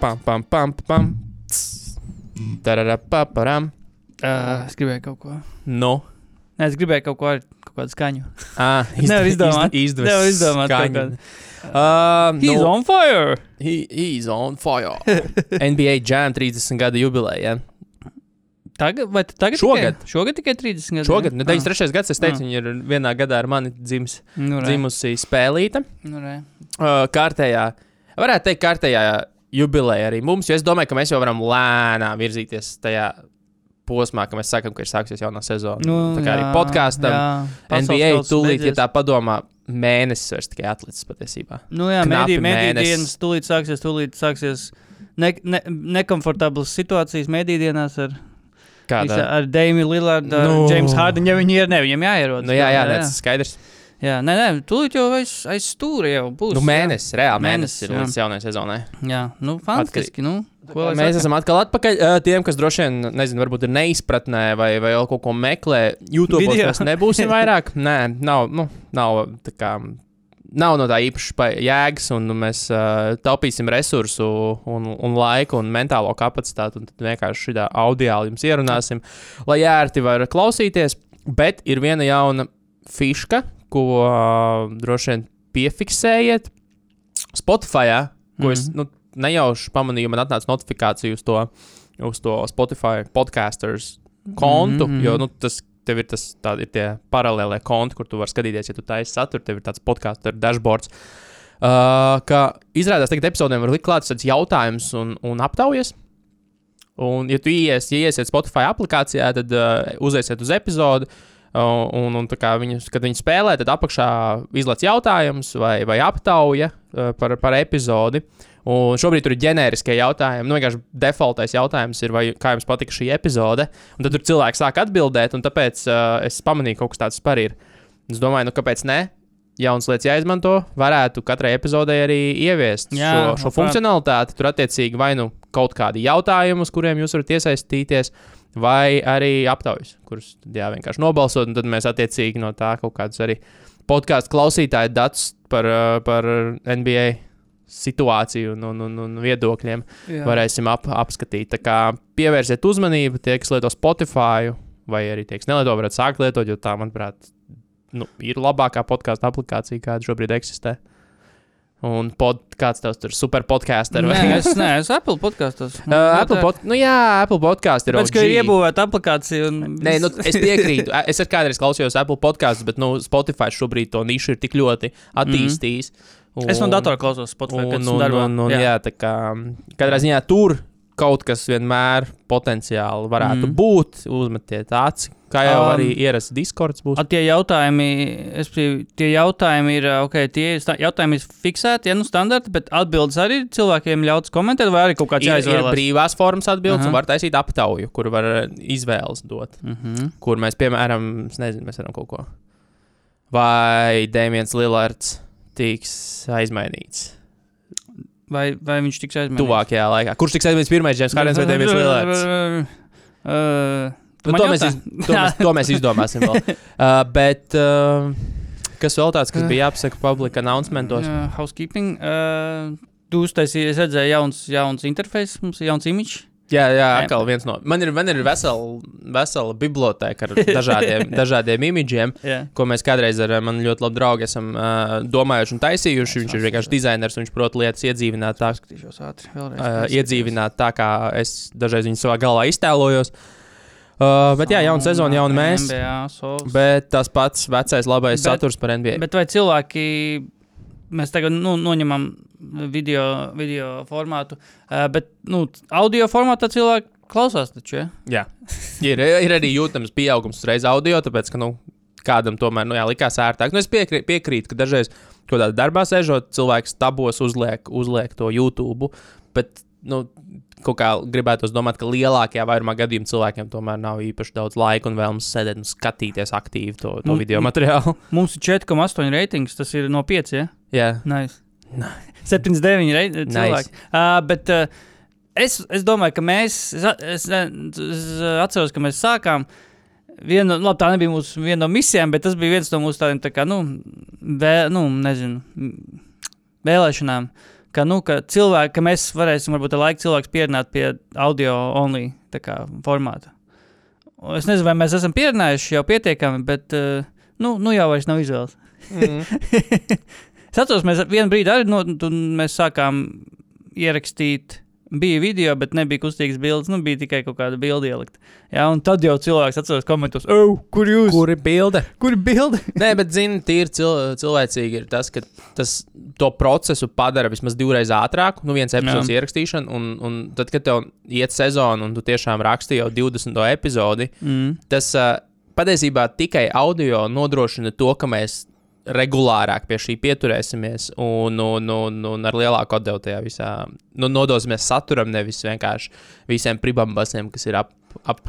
Pam, pam, pam, pam. Tararapaparam. Uh, es gribēju kaut ko. Nu. Nē, es gribēju kaut ko ar kaut kādu skaņu. Ah, Nevar izdomāt. Izdevies. Nevar izdomāt kaut kādu. Uh, He's nu, on fire! he, he's on fire. NBA Jam 30 gada jubileja. Ja? Tagad, vai tagad Šogad. Tikai, šogad tikai 30 gadi. Šogad, nu, Ah. 93. gads, es teicu, Ah. viņa ir vienā gadā ar mani dzims, Nu, re. dzimusi spēlīta. Nu, re. Uh, kārtējā, varētu teikt, kārtējā jubileja arī mums, jo es domāju, ka mēs jau varam lēnām virzīties tajā posmā, ka mēs sakām, ka ir sāksies jaunā sezona. Nu, tā kā arī jā, podkāstam, jā. NBA tūlīt, ja tā padomā, mēnesis vairs tikai atlicis patiesībā. Nu, jā, mēdī, mēdī dienas tūlīt sāksies, tūlīt sāksies ne, ne, nekomfortablas situācijas mēdī dienās ar, Kādā? ar Dēmiju Lillardu, ar Nu. James Harden. Ja viņi ir, ne, viņam jāierodas. Nu, jā, jā, jā, tas ir skaidrs. Jā, nē, nē, tūlīt jau aiz, aiz stūra jau būs. Nu, mēnesis, reāli Mēnesis, ir jā. līdz jaunajai sezonai. Jā, nu, fantastiski. Nu, Mēs saka? esam atkal atpakaļ. Tiem, kas droši vien, nezinu, varbūt ir neizpratnē vai, vai vēl kaut ko meklē, YouTube mēs nebūsim vairāk. Nē, nav, nu, nav tā kā. Nav no tā īpaši pa- jēgas, un mēs uh, taupīsim resursu, un, un laiku un mentālo kapacitāti. Un tad vienkārši šādā audio jums ierunāsim, lai ērti var klausīties. Bet ir viena jauna fiška, ko uh, droši vien piefiksējiet Spotify. Ko es Mhm. nu, nejauši pamanīju, man atnāca notifikācija uz to, uz to Spotify podkāsters kontu, mm -hmm. jo nu, tas tev ir, tas, tā, ir tie paralēlie konti, kur tu vari skatīties, ja tu taisi saturu, tev ir tāds podkāstu dashboards. Uh, ka izrādās, ka epizodēm var likt klāt tāds jautājums un, un aptaujas. Un, ja tu ies, ja iesiet Spotify aplikācijā, tad uh, uziesiet uz epizodi. Uh, un, un viņus, kad viņi spēlē, tad apakšā izlaiž jautājums vai, vai aptauja uh, par, par epizodi. Un šobrīd tur ir ģenēriskie jautājumi. Nu, vienkārši defaultais jautājums ir, vai, kā jums patika šī epizode. Un tad tur cilvēki sāk atbildēt, un tāpēc uh, es pamanīju, ka kaut kas tāds par ir. Es domāju, nu kāpēc ne? Jaunas lietas jāizmanto, varētu katrai epizodei arī ieviest Jā, šo, šo funkcionalitāti. Tur attiecīgi vai nu kaut kādi jautājumi, uz kuriem jūs varat iesaistīties, vai arī aptaujas, kurus tad jā, vienkārši nobalsot, un tad mēs attiecīgi no tā kaut kādus arī podkāstu klausītāju datus par, uh, par NBA situāciju un, un, un, un viedokļiem Jā. varēsim ap, apskatīt. Tā kā pievērsiet uzmanību tie, kas lieto Spotify, vai arī tie, kas nelieto, varat sākt lietot, jo tā, manuprāt, nu, ir labākā podkāstu aplikācija, kāda šobrīd eksistē. Un pod, kāds tavs tur super podkāsts ar Nē, es, nē, es Apple podkāstos. Uh, Apple, pod, nu jā, Apple podkāsts ir Tāpēc, ka ir iebūvēta aplikācija. Un... Nē, nu, es piekrītu. Es arī kādreiz klausījos Apple podkāstus, bet nu, Spotify šobrīd to nišu ir tik ļoti attīstījis. Un, Es no datora klausos Spotify. Un, kad un, un, un, un, jā, tā kā katrā ziņā tur kaut kas vienmēr potenciāli varētu Mm. būt. Uzmetiet aci, kā jau Um, arī ierasts Discords būs. Tie jautājumi, es tie jautājumi ir, ok, tie jautājumi ir fiksēti, ja nu standarti, bet atbildes arī cilvēkiem ļauts komentēt, vai arī kaut kāds Ir, ir jāizvēlas. brīvās formas atbildes, Aha. un var taisīt aptauju, kur var eh, izvēles dot. Mm -hmm. Kur mēs, piemēram, nezinu, mēs varam kaut ko. Vai Dēmons Lillards tiks aizmainīts vai, vai viņš tiks aizmirsts? tuvākajā laikā? Kurš tiks aizmainīts pirmais, James Hardens vai Dēmons Lillards? Uh, Nu, to, mēs iz, to, mēs, to mēs izdomāsim vēl. Uh, bet uh, kas vēl tāds, kas bija jāpasaka public announcementos? Uh, housekeeping. Uh, tu uztaisīji, es redzēju, jauns, jauns interfejs, mums ir jauns imidžs. Jā, jā, atkal viens no. Man ir, man ir vesela, vesela biblioteka ar dažādiem, dažādiem imidžiem, Jā. ko mēs kādreiz ar uh, mani ļoti labu draugu esam uh, domājuši un taisījuši. Viņš ir vienkārši dizainers, viņš prot lietas iedzīvināt tā, ātri vēlreiz. uh, iedzīvināt tā, kā es dažreiz viņu savā galvā iztēlojos. Uh, bet jā, jauna sezona, jauna mēs. NBA, Sovs. Bet tas pats vecais labais Bet- saturs par NBA. Bet vai cilvēki, mēs tagad nu, noņemam video, video formātu, uh, bet nu, audio formātā cilvēki klausās taču. Ja? Jā, ir, ir arī jūtams pieaugums uzreiz audio, tāpēc, ka nu, kādam tomēr nu, jā, likās ērtāk. Nu, es piekrītu, piekrītu, ka dažreiz kaut kādā darbā sēžot, cilvēks tabos uzliek, uzliek to YouTube. Bet, nu, kaut kā gribētu domāt, ka lielākajā vairumā gadījumu cilvēkiem tomēr nav īpaši daudz laika un vēlmes sēdēt un skatīties aktīvi to, to Nu, video materiālu. Mums ir 4,8 reitings, tas ir no 5. Ja? Jā, Nice. 79 reizes Nice. cilvēki. Uh, bet uh, es, es domāju, ka mēs, es, es, es atceros, ka mēs sākām. Viena, labi, tā nebija mūsu viena no misijām, bet tas bija viens no mūsu tādiem, tā kā, nu, vē, nu nezinu, vēlēšanām. Ka, nu, ka, cilvēki, ka mēs varēsim, varbūt, ar laiku cilvēks pieradināt pie audio only tā kā, formāta. Es nezinu, vai mēs esam pieradinājuši jau pietiekami, bet uh, nu, nu jau vairs nav izvēles. mm. Es atceros, mēs vienā brīdī arī no, tu- mēs sākām ierakstīt. Bija video, bet nebija kustīgas bildes. Nu, bija tikai kaut kāda bilde ielikt. Jā, un tad jau cilvēks atceros komentos, kur jūs? kur ir bilde? kur ir bilde? Nē, bet, zini, tīri cil cilvēcīgi ir tas, ka tas to procesu padara vismaz divreiz ātrāk. Nu, viens epizodes ierakstīšana, un, un tad, kad tev iet sezona, un tu tiešām raksti jau 20. epizodi, Mm. tas uh, patiesībā tikai audio nodrošina to, ka mēs regulārāk pie šī pieturēsimies un, un, un, un ar lielāku atdevu tajā visā nu, nodosimies saturam, nevis vienkārši visiem pribambasiem, kas ir ap, ap,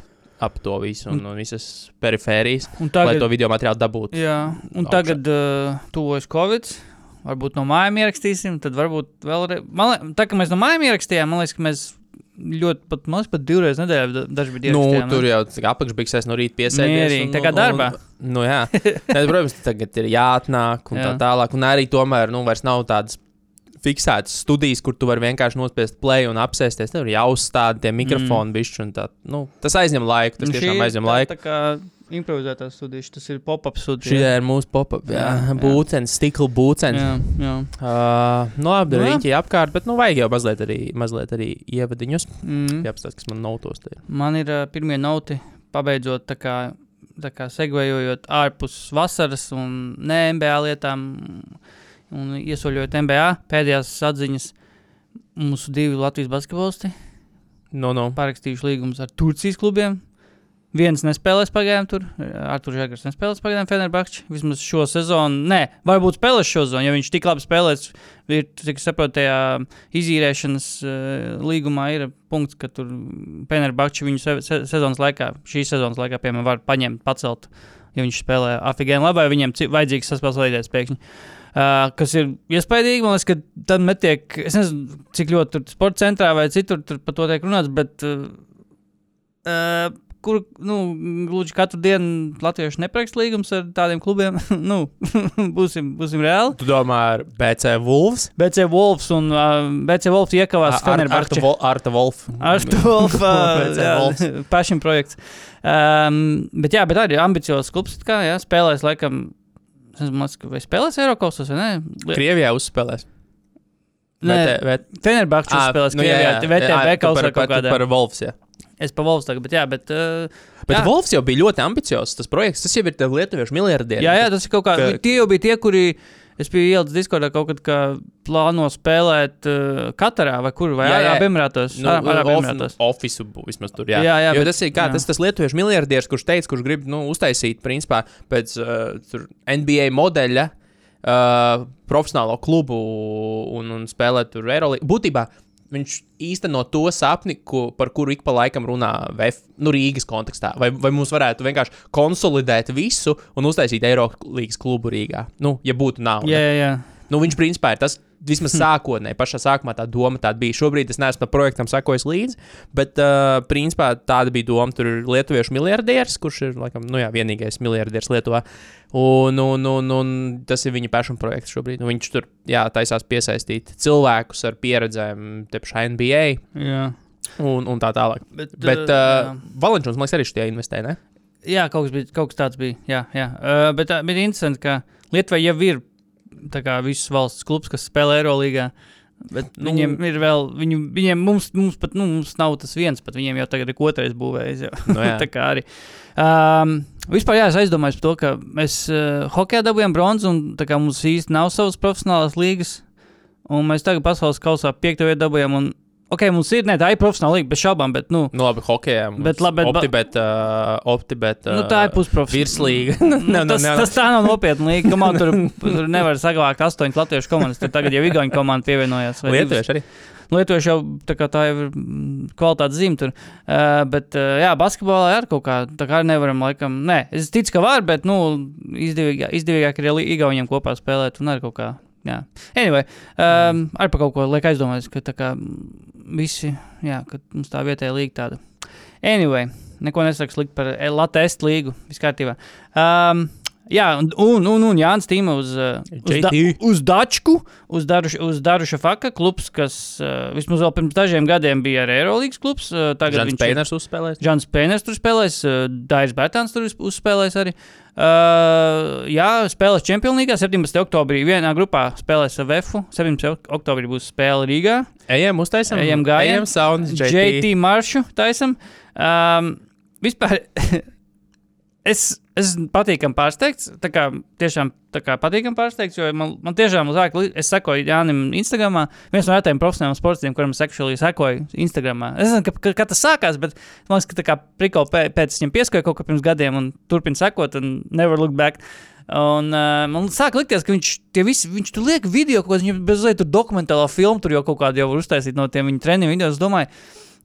ap to visu un, un visas perifērijas, Tagad... lai to video materiālu dabūtu. jā, un augšā. tagad uh, tuvojas Covid. Varbūt no mājām ierakstīsim, tad varbūt vēlreiz. Man liekas, tā kā mēs no mājām ierakstījām, man liekas, ka mēs ļoti pat, liekas, pat divreiz nedēļā da- daži bija Nu, ierakstījām. tur jau apakšbiksēs no rīta un- tā kā un- darbā. Un, nu, jā, Tad, protams, tagad ir jāatnāk un tā Jā. tālāk. Un arī tomēr, nu, vairs nav tādas fiksētas studijas, kur tu vari vienkārši nospiest play un apsēsties. Tur ir jāuzstāda tie mikrofoni, mm. bišķi, un tā. Nu, tas aizņem laiku, tas Nu, tiešām aizņem tā- laiku. Tā kā improvizētās studijas, tas ir pop-up Šī studija. ir mūsu pop-up, jā, Jā, būcens, stikla būcens. Jā, jā. Uh, nu, labi, Nu, rīķi apkārt, bet, nu, vajag jau mazliet arī, mazliet arī ievadiņus. Mm. Jāapstāsta, kas man notos. te ir. Man ir uh, pirmie noti, pabeidzot, tā kā, tā kā segvējot ārpus vasaras un ne MBA lietām, un iesaļojot MBA pēdējās atziņas. Mūsu divi Latvijas basketbolisti Nu, nu. parakstījuši līgumus ar Turcijas klubiem. Viens nespēlēs pagaidām tur, Artur Žēkars nespēlēs pagaidām Fenerbahčī. Vismaz šo sezonu, nē, varbūt spēlēs šo sezonu, jo viņš tik labi spēlēs. Ir, cik saprotu, tajā izīrēšanas uh, līgumā ir punkts, ka tur Fenerbahčī viņu se se sezonas laikā, šīs sezonas laikā, piemēram, var paņemt, pacelt, ja viņš spēlē afigēni labi, vai viņiem vajadzīgs saspēles līderis pēkšņi. Uh, kas ir iespaidīgi, man liekas, ka tad netiek, es nezinu, cik ļoti tur sporta centrā vai citur tur par to tiek runāts, bet uh, kur, nu, gluži katru dienu latvieši neprakst līgums ar tādiem klubiem, nu, būsim, būsim reāli. Tu domā ar BC Wolves? BC Wolfs un uh, BC Wolfs iekavās Ar- Arta Wolf. Arta Wolf, Wolves. pašiem projekts. Um, bet jā, bet arī ambiciozs klubs, kā, jā, spēlēs laikam, es liekas, vai spēlēs Eirokausas vai nē? Krievijā uzspēlēs. Nē, Ā, spēlēs nu, jā, Krievijā, jā, VTB kaut kādā. Par Wolfs, jā. Es pa Wolfs tagad, bet jā, bet. Uh, Bet Jā. Wolfs jau bija ļoti ambiciozs. Tas projekts, tas jau ir tev lietuviešu miljardieri. Jā, jā, tas ir kaut kā. ka- Ka... Tie jau bija tie, kuri. Es biju ielicis Discordā kaut kad, ka plāno spēlēt uh, Katarā vai kur, vai. Arābu Emirātos. Nu, Arābu Emirātos. ofisu bū- vismaz tur, jā. Jā, jā, bet- tas ir, kā, jā. tas, tas lietuviešu miljardieris, kurš teica, kurš grib nu, uztaisīt, principā, pēc uh, tur NBA modeļa uh, profesionālo klubu un, un spēlēt tur Eirolandā. Būtībā viņš īsteno to sapni, ko, par kuru ik pa laikam runā VF, nu, Rīgas kontekstā. Vai, vai mums varētu vienkārši konsolidēt visu un uztaisīt Eirolandas klubu Rīgā? Nu, ja būtu nauda. Jā, jā, jā. Nu, viņš principā ir tas, vismaz sākotnēji, pašā sākumā tā doma tāda bija. Šobrīd es neesmu tam projektam sakojis līdzi, bet uh, principā tāda bija doma. Tur ir lietuviešu miljardieris, kurš ir laikam, nu, jā, vienīgais miljardieris Lietuvā. Un, un, un, un tas ir viņa pašam projekts šobrīd. Nu, viņš tur jā, taisās piesaistīt cilvēkus ar pieredzēm, te pašā NBA jā. un, un tā tālāk. Bet, Bet uh, uh, Valenčuns, man liekas, arī šajā investē. Ne? jā, kaut kas, bija, kaut kas tāds bija. Jā, jā. Uh, bet, uh, bet interesanti, ka Lietuvai jau ir tā kā visas valsts klubs, kas spēlē Eirolandā. Bet Nu- viņiem ir vēl, viņu, viņiem mums, mums pat nu, mums nav tas viens, pat viņiem jau tagad ir otrais būvējs. jau. Nu, jā. tā kā arī. Um, vispār jā, es aizdomājos par to, ka mēs uh, hokeja dabūjām bronzu, un tā kā mums īsti nav savas profesionālās līgas, un mēs tagad pasaules kausā piekto vietu dabūjām, un ok, mums ir, ne, tā ir profesionāla līga, bez šaubām, bet, nu, Nu, labi, hokeja. Bet labi, bet ba- Optibet, uh, optibet, uh, nu tā ir pusprofesionāla. virslīga. Nu, tas, tas tā nav nopietna līga. Kamā tur, tur nevar saglabāt astoņas latviešu komandas. Tur tagad jau Igaunijas komanda pievienojās. Lietuvieši arī. Lietuvieši jau tā, tā jau ir mm, kvalitātes zīme tur. Uh, bet, uh, jā, basketbolā arī kaut kā tā kā nevaram, laikam, nē, es ticu, ka var, bet, nu, izdevīgāk, izdevīgāk ir Igauniem kopā spēlēt un arī kaut kā. Jā, anyway, um, arī par kaut ko liek aizdomāties, ka tā kā visi, jā, ka mums tā vietējā līga tāda. Anyway, neko nesaku slikti par Latvijas līgu, viss kārtībā. Um, jā, un, un, un, un Jānis Tīma uz, uh, uz, da, uz Dačku, uz, Daruša, uz Daruša Faka klubs, kas uh, vismaz vēl pirms dažiem gadiem bija arī Eirolandes klubs. Uh, tagad ir- Pēners uzspēlēs. Džons Pēners tur spēlēs, uh, Dairis Bērtāns tur uz- uzspēlēs arī. Uh, jā, spēlēs Čempionīgā 17. oktobrī. Vienā grupā spēlēs ar VF. 17. ok- oktobrī būs spēle Rīgā. Ejam, uztaisam. Ejam gājienu. Ejam, sounds, JT. JT maršu taisam. Um, vispār es, es patīkam pārsteigts. Tā kā tiešām tā kā patīkam pārsteigts, jo man, man tiešām uzāk, es sekoju Jānim Instagramā. Viens no retajiem profesionāliem sportistiem, kuram es actually sekoju Instagramā. Es nezinu, ka, ka, tas sākās, bet man liekas, ka tā kā prikol pē, pēc viņam pieskoja kaut kā pirms gadiem un turpina sekot un never look back. Un, uh, man sāk likties, ka viņš, tie visi, viņš tur liek video, ko viņš bez tur dokumentālā filmu, tur jau kaut kādu jau var uztaisīt no tiem viņa treniņu video. Es domāju,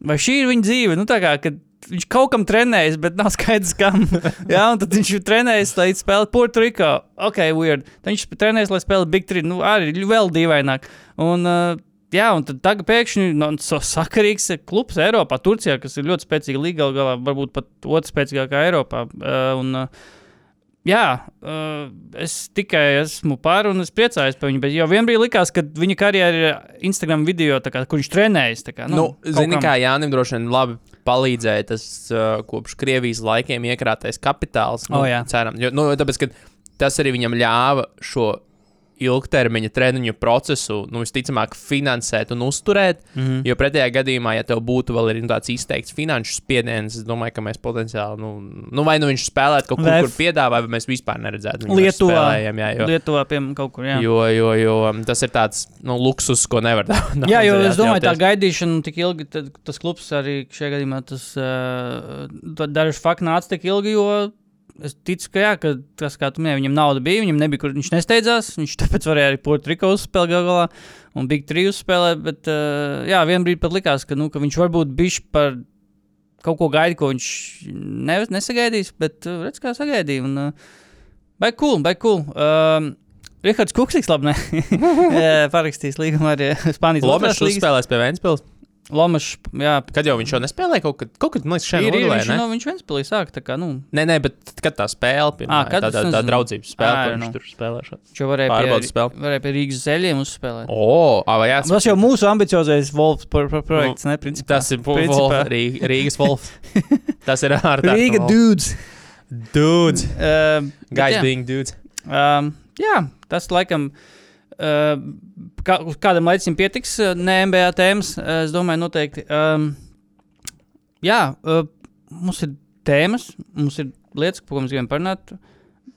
vai šī ir viņa dzīve? Nu, tā kā, kad viņš kaut kam trenējas, bet nav skaidrs, kam. Jā, un tad viņš trenējas, lai spēlētu Puerto Rico. Ok, weird. Tad viņš trenējas, lai spēlētu Big Three. Nu, arī vēl dīvaināk. Un, uh, Jā, un tad tagad pēkšņi no, so, sakarīgs ir klubs Eiropā, Turcijā, kas ir ļoti spēcīga līga, galu galā varbūt pat otrā spēcīgākā Eiropā. Uh, un, uh, Jā, uh, es tikai esmu par un es priecājos par viņu. Bet jau vienbrīd likās, ka viņa karjera ir Instagram video, kā, kur viņš trenējas. Kā, Nu, nu, zini, kam. kā Jānis droši vien labi palīdzēja tas uh, kopš Krievijas laikiem iekrātais kapitāls. Nu, O, jā. ceram, jo, nu, tāpēc, tas arī viņam ļāva šo ilgtermiņa treniņu procesu, nu, visticamāk, finansēt un uzturēt. Mm. -hmm. Jo pretējā gadījumā, ja tev būtu vēl arī, nu, tāds izteikts finanšu spiediens, es domāju, ka mēs potenciāli, nu, nu vai nu viņš spēlētu kaut kur, kur piedāvā, vai mēs vispār neredzētu viņu. Lietuvā, jā, jo, Lietuvā piemēram, kaut kur. Jā. jo, jo, jo um, tas ir tāds nu, luksus, ko nevar daudz. Jā, jo es domāju, tā gaidīšana tik ilgi, tad, tas klubs arī šajā gadījumā tas uh, dažs fakts nāca tik ilgi, jo es ticu, ka, jā, ka tas, kā tu minēji, viņam nauda bija, viņam nebija, kur viņš nesteidzās, viņš tāpēc varēja arī Puerto Rico uzspēlēt galu galā un Big 3 uzspēlēt, bet uh, jā, vienā brīdī pat likās, ka, nu, ka viņš varbūt bišķi par kaut ko gaida, ko viņš ne, nesagaidīs, bet uh, redz, kā sagaidīja. Un, uh, Vai cool, vai cool. Um, Rihards Kuksiks, labi, ne? Eh, parakstījis līgumu ar eh, Spānijas Lomešs Latvijas līgas. uzspēlēs pie Vēnspils. Lomašs, jā, Kad jau viņš jau nespēlēja kaut kad, kaut kad man liekas, šeit ir, ir, nodalē, viņš, ne? no, viņš viens spēlēja sāk, tā kā, nu, Nē, nē, bet kad tā spēle, pirmā, Ā, kad tā, tā, tā draudzības spēle, Ā, ko nu. viņš tur spēlē. šādi. šo varēja Pārbaudas pie, spēle. varēja pie Rīgas zeļiem uzspēlēt. O, ā, vai jā, Tas jau mūsu ambiciozais Wolfs pro, pro, projekts, ne, principā. tas ir Principā. Rī- Rīgas Wolf. Tas ir ārā. Rīga dudes. dudes. Uh, Guys being dudes. Um, jā, tas laikam. Uh, kā, uz kādam laicim pietiks, uh, ne MBA tēmas. Uh, es domāju, noteikti. Um, jā, uh, mums ir tēmas, mums ir lietas, par ko mēs gribam parunāt.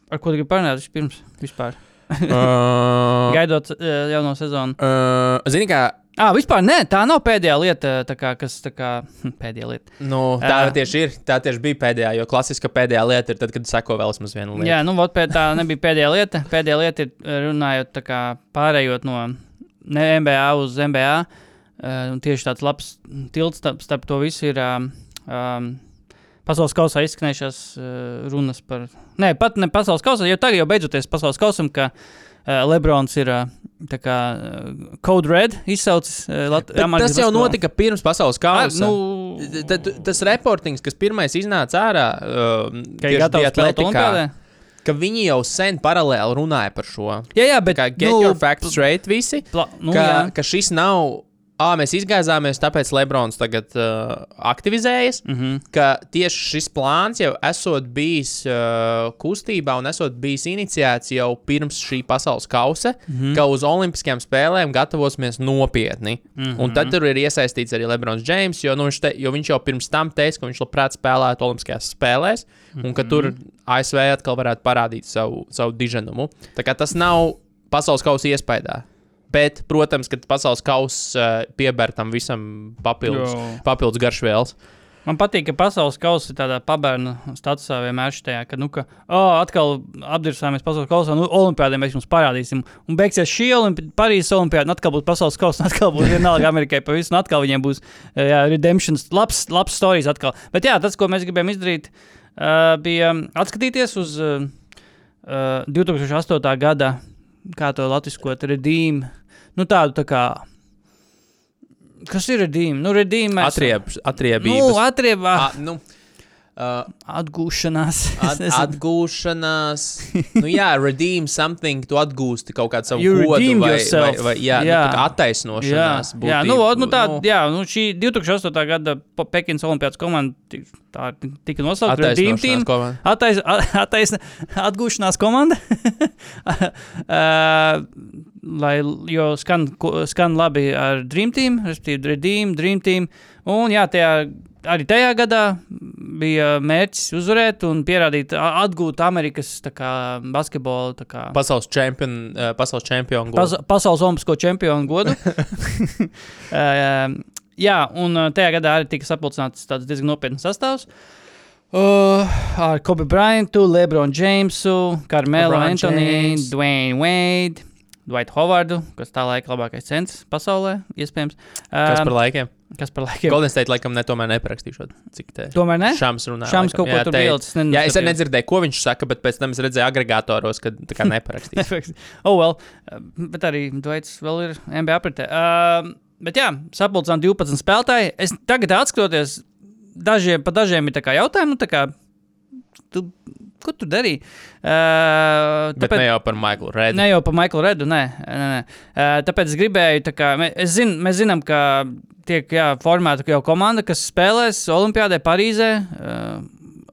Ar ko gribam parunāt vispirms? Vispār. Uh, Gaidot uh, jauno sezonu. uh, Zini, kā, Ah, vispār nē, tā nav pēdējā lieta, kā, kas tā kā pēdējā lieta. nu, tā Ā. tieši ir. Tā tieši bija pēdējā, jo klasiska pēdējā lieta ir tad, kad seko vēl vismaz vienu lietu. Jā, nu, vot, tā nebija pēdējā lieta. Pēdējā lieta ir eh, runājot, tā kā pārējot no ne MBA uz MBA. Uh, tieši tāds labs tilts starp to visu ir um, um, pasaules kausā izskanējušās uh, runas par. Nē, pat ne pasaules kausā, jo tagad jau beidzoties pasaules kausam, ka uh, Lebrons ir uh, tā kā uh, Code Red izsaucis. Uh, Lat- Bet Amerikas tas jau notika pirms pasaules Ah, kausa. nu, Tad, tas reportings, kas pirmais iznāca ārā, uh, ka ir gatavs atletikā, ka viņi jau sen paralēli runāja par šo. Jā, jā, Bet, bet kā get nu, your facts straight visi, pla, nu, ka, jā. ka šis nav. Ā, mēs izgāzāmies, tāpēc Lebrons tagad uh, aktivizējas. Mm Mhm. -hmm. Ka tieši šis plāns jau esot bijis uh, kustībā un esot bijis iniciēts jau pirms šī pasaules kausa, mm Mhm. -hmm. ka uz Olimpiskajām spēlēm gatavosimies nopietni. Mm Mhm. -hmm. Un tad tur ir iesaistīts arī Lebrons Džeims, jo, nu, viņš, te, jo viņš jau pirms tam teica, ka viņš labprāt spēlētu Olimpiskajās spēlēs, un Mhm. ka tur ASV atkal varētu parādīt savu, savu diženumu. Tā kā tas nav pasaules kausa iespējā. Bet, protams, ka pasaules kausa uh, pievērt tam visam papildus, Jo. papildus garšvielas. Man patīk, ka pasaules kausa ir tādā pabērnu statusā vienmēr šajā, ka, nu, ka, oh, atkal apdirsāmies pasaules kausā, nu, olimpiādē mēs jums parādīsim. Un beigsies šī olimpi Parīzes olimpiāda, atkal būs pasaules kausa, atkal būs vienalga Amerikai pa visu, un atkal viņiem būs eh, jā, redemptions, labs, labs stāstījums atkal. Bet jā, tas, ko mēs gribējām izdarīt, uh, bija atskatīties uz uh, 2008. gada, kā to latviskot, redeem, nu tādu tā kā. Kas ir redeem? Nu, redeem mēs- Atrieb, atriebības. Nu, atriebā. A, nu, uh, Atgūšanās. At, atgūšanās. nu, jā, redeem something, tu atgūsti kaut kādu savu godu redeem vai, vai, vai jā, jā. Jā. Nu, tā kā Jā, attaisnošanās. jā, nu, nu, tā, jā, nu, šī 2008. gada Pekinas Olimpiādas komanda tā tika nosaukta par Dream Team. komanda. Attais, attais, atgūšanās komanda. uh, lai, jo skan, skan labi ar Dream Team, respektīvi Redeem, Dream Team. Un jā, tajā, arī tajā gadā bija mērķis uzvarēt un pierādīt, atgūt Amerikas kā, basketbolu. Kā, Pasaules čempionu. Uh, pasaules čempionu. Pas, pasaules olimpisko čempionu godu. uh, jā, un tajā gadā arī tika sapulcināts tāds diezgan nopietns sastāvs. Uh, ar Kobe Bryantu, Lebronu Jamesu, Carmelo LeBron Antoni, James. Dwayne Wade, Dwight Hovardu, kas tā laika labākais centrs pasaulē, iespējams. Kas par Um, laikiem? Kas par laikiem? Golden State laikam ne tomēr neparakstīšot. Cik te? Tomēr ne? Šāms runā. Šāms kaut ko Jā, tur te- bildes, Jā, es arī nedzirdēju, ko viņš saka, bet pēc tam es redzēju agregātoros, ka tā kā neparakstīja. oh, well. Bet arī Dvaits vēl ir NBA apritē. Uh, bet jā, sapulcināt 12 spēlētāji. Es tagad atskatoties, dažiem, pa dažiem ir tā kā jautājumi, nu tā kā, tu, ko tu darīji? Uh, Bet ne jau par Maiklu Redu. Ne jau par Maiklu Redu, nē. nē, nē. Uh, tāpēc es gribēju, tā kā, mē- es zin, mēs zinām, ka tiek jā, formēta jau komanda, kas spēlēs Olimpijādē Parīzē uh,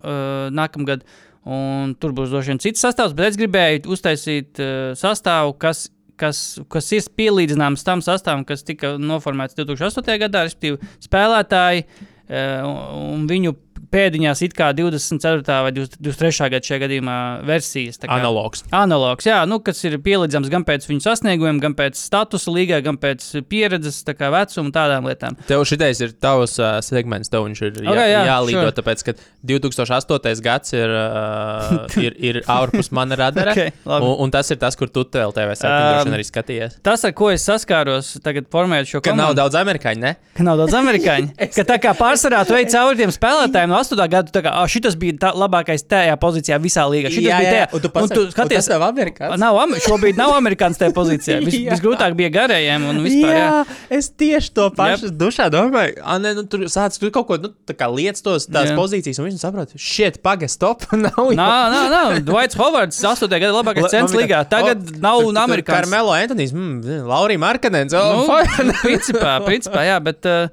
uh, nākamgad. Un tur būs droši vien cits sastāvs, bet es gribēju uztaisīt uh, sastāvu, kas, kas, kas ir pielīdzināms tam sastāvam, kas tika noformēts 2008. gadā, respektīvi spēlētāji uh, un viņu pēdiņās it kā 24. vai 23. gada šajā gadījumā versijas. kā- Analogs. Analogs, jā, nu, kas ir pielīdzams gan pēc viņu sasniegumiem, gan pēc statusa līgā, gan pēc pieredzes, tā kā vecuma, tādām lietām. Tev šitais ir tavs uh, segments, tev viņš ir jā, Ok, jā, jālīdo, sure. tāpēc, ka 2008. gads ir, uh, ir, ir ārpus mana radara. Ok, labi. un, un tas ir tas, kur tu TV Um, arī skatījies. Tas, ar ko es saskāros, tagad formējot šo Ka nav komandu, daudz amerikāņu, ne? ka nav daudz amerikāņu. ka tā kā pārsvarā tu ej cauri tiem spēlētājiem no 8. gada, tā kā ah, šis bija tā, labākais tajā pozīcijā visā līgā. Šitas bija tajā, un tu, un tu skaties, nav amerikāņu. nav, am- šobrīd nav amerikāns tajā pozīcijā. Vis, Jā. visgrūtāk bija garējiem un vispār. Jā. Jā, es tieši to pašu dušā domāju. Ah, nē, nu, tur sācis tur kaut ko nu, lietas, tos tās Jā. pozīcijas, un viņš saprot, šit, pagaidi, stop. nav. Nā, nā, nā. Dvaits Hovards, 8. gada labākais man līgā. tā, Tagad o, nav tur- tur amerikāns. Karmelo Antonijs, mm, Laurija Markanens. Nu, Oh, fine. principā, principā, jā, bet. Uh,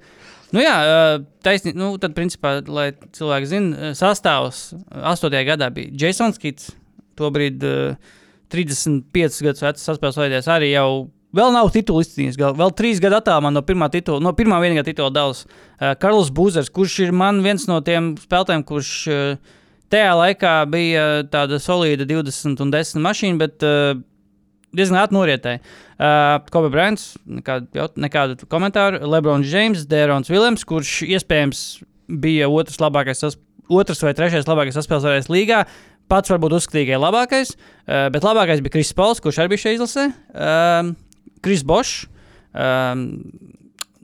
Nu jā, taisnība. Nu, tad, principā, lai cilvēki zinātu, sastāvs 8. gadā bija Jasons Kits. Tobrīd uh, 35 gadus vecs saspēles vajadzēs arī jau. Vēl nav titula izcīnījis. Vēl trīs gadu attālumā no pirmā titula, no pirmā vienīgā titula Dāvas. Uh, Karls Būzers, kurš ir man viens no tiem spēlētājiem, kurš uh, tajā laikā bija tāda solīda 20 un 10 mašīna, bet uh, diezgan ātri norietēja. Uh, Kobe Bryants, nekādu, nekādu komentāru. Lebrons James, Dērons Viljams, kurš iespējams bija otrs, labākais, otrs vai trešais labākais saspēlētājs līgā. Pats varbūt uzskatīja, ka labākais, uh, bet labākais bija Kris Pauls, kurš arī bija šeit izlasē. Um, Kris Bošs, um,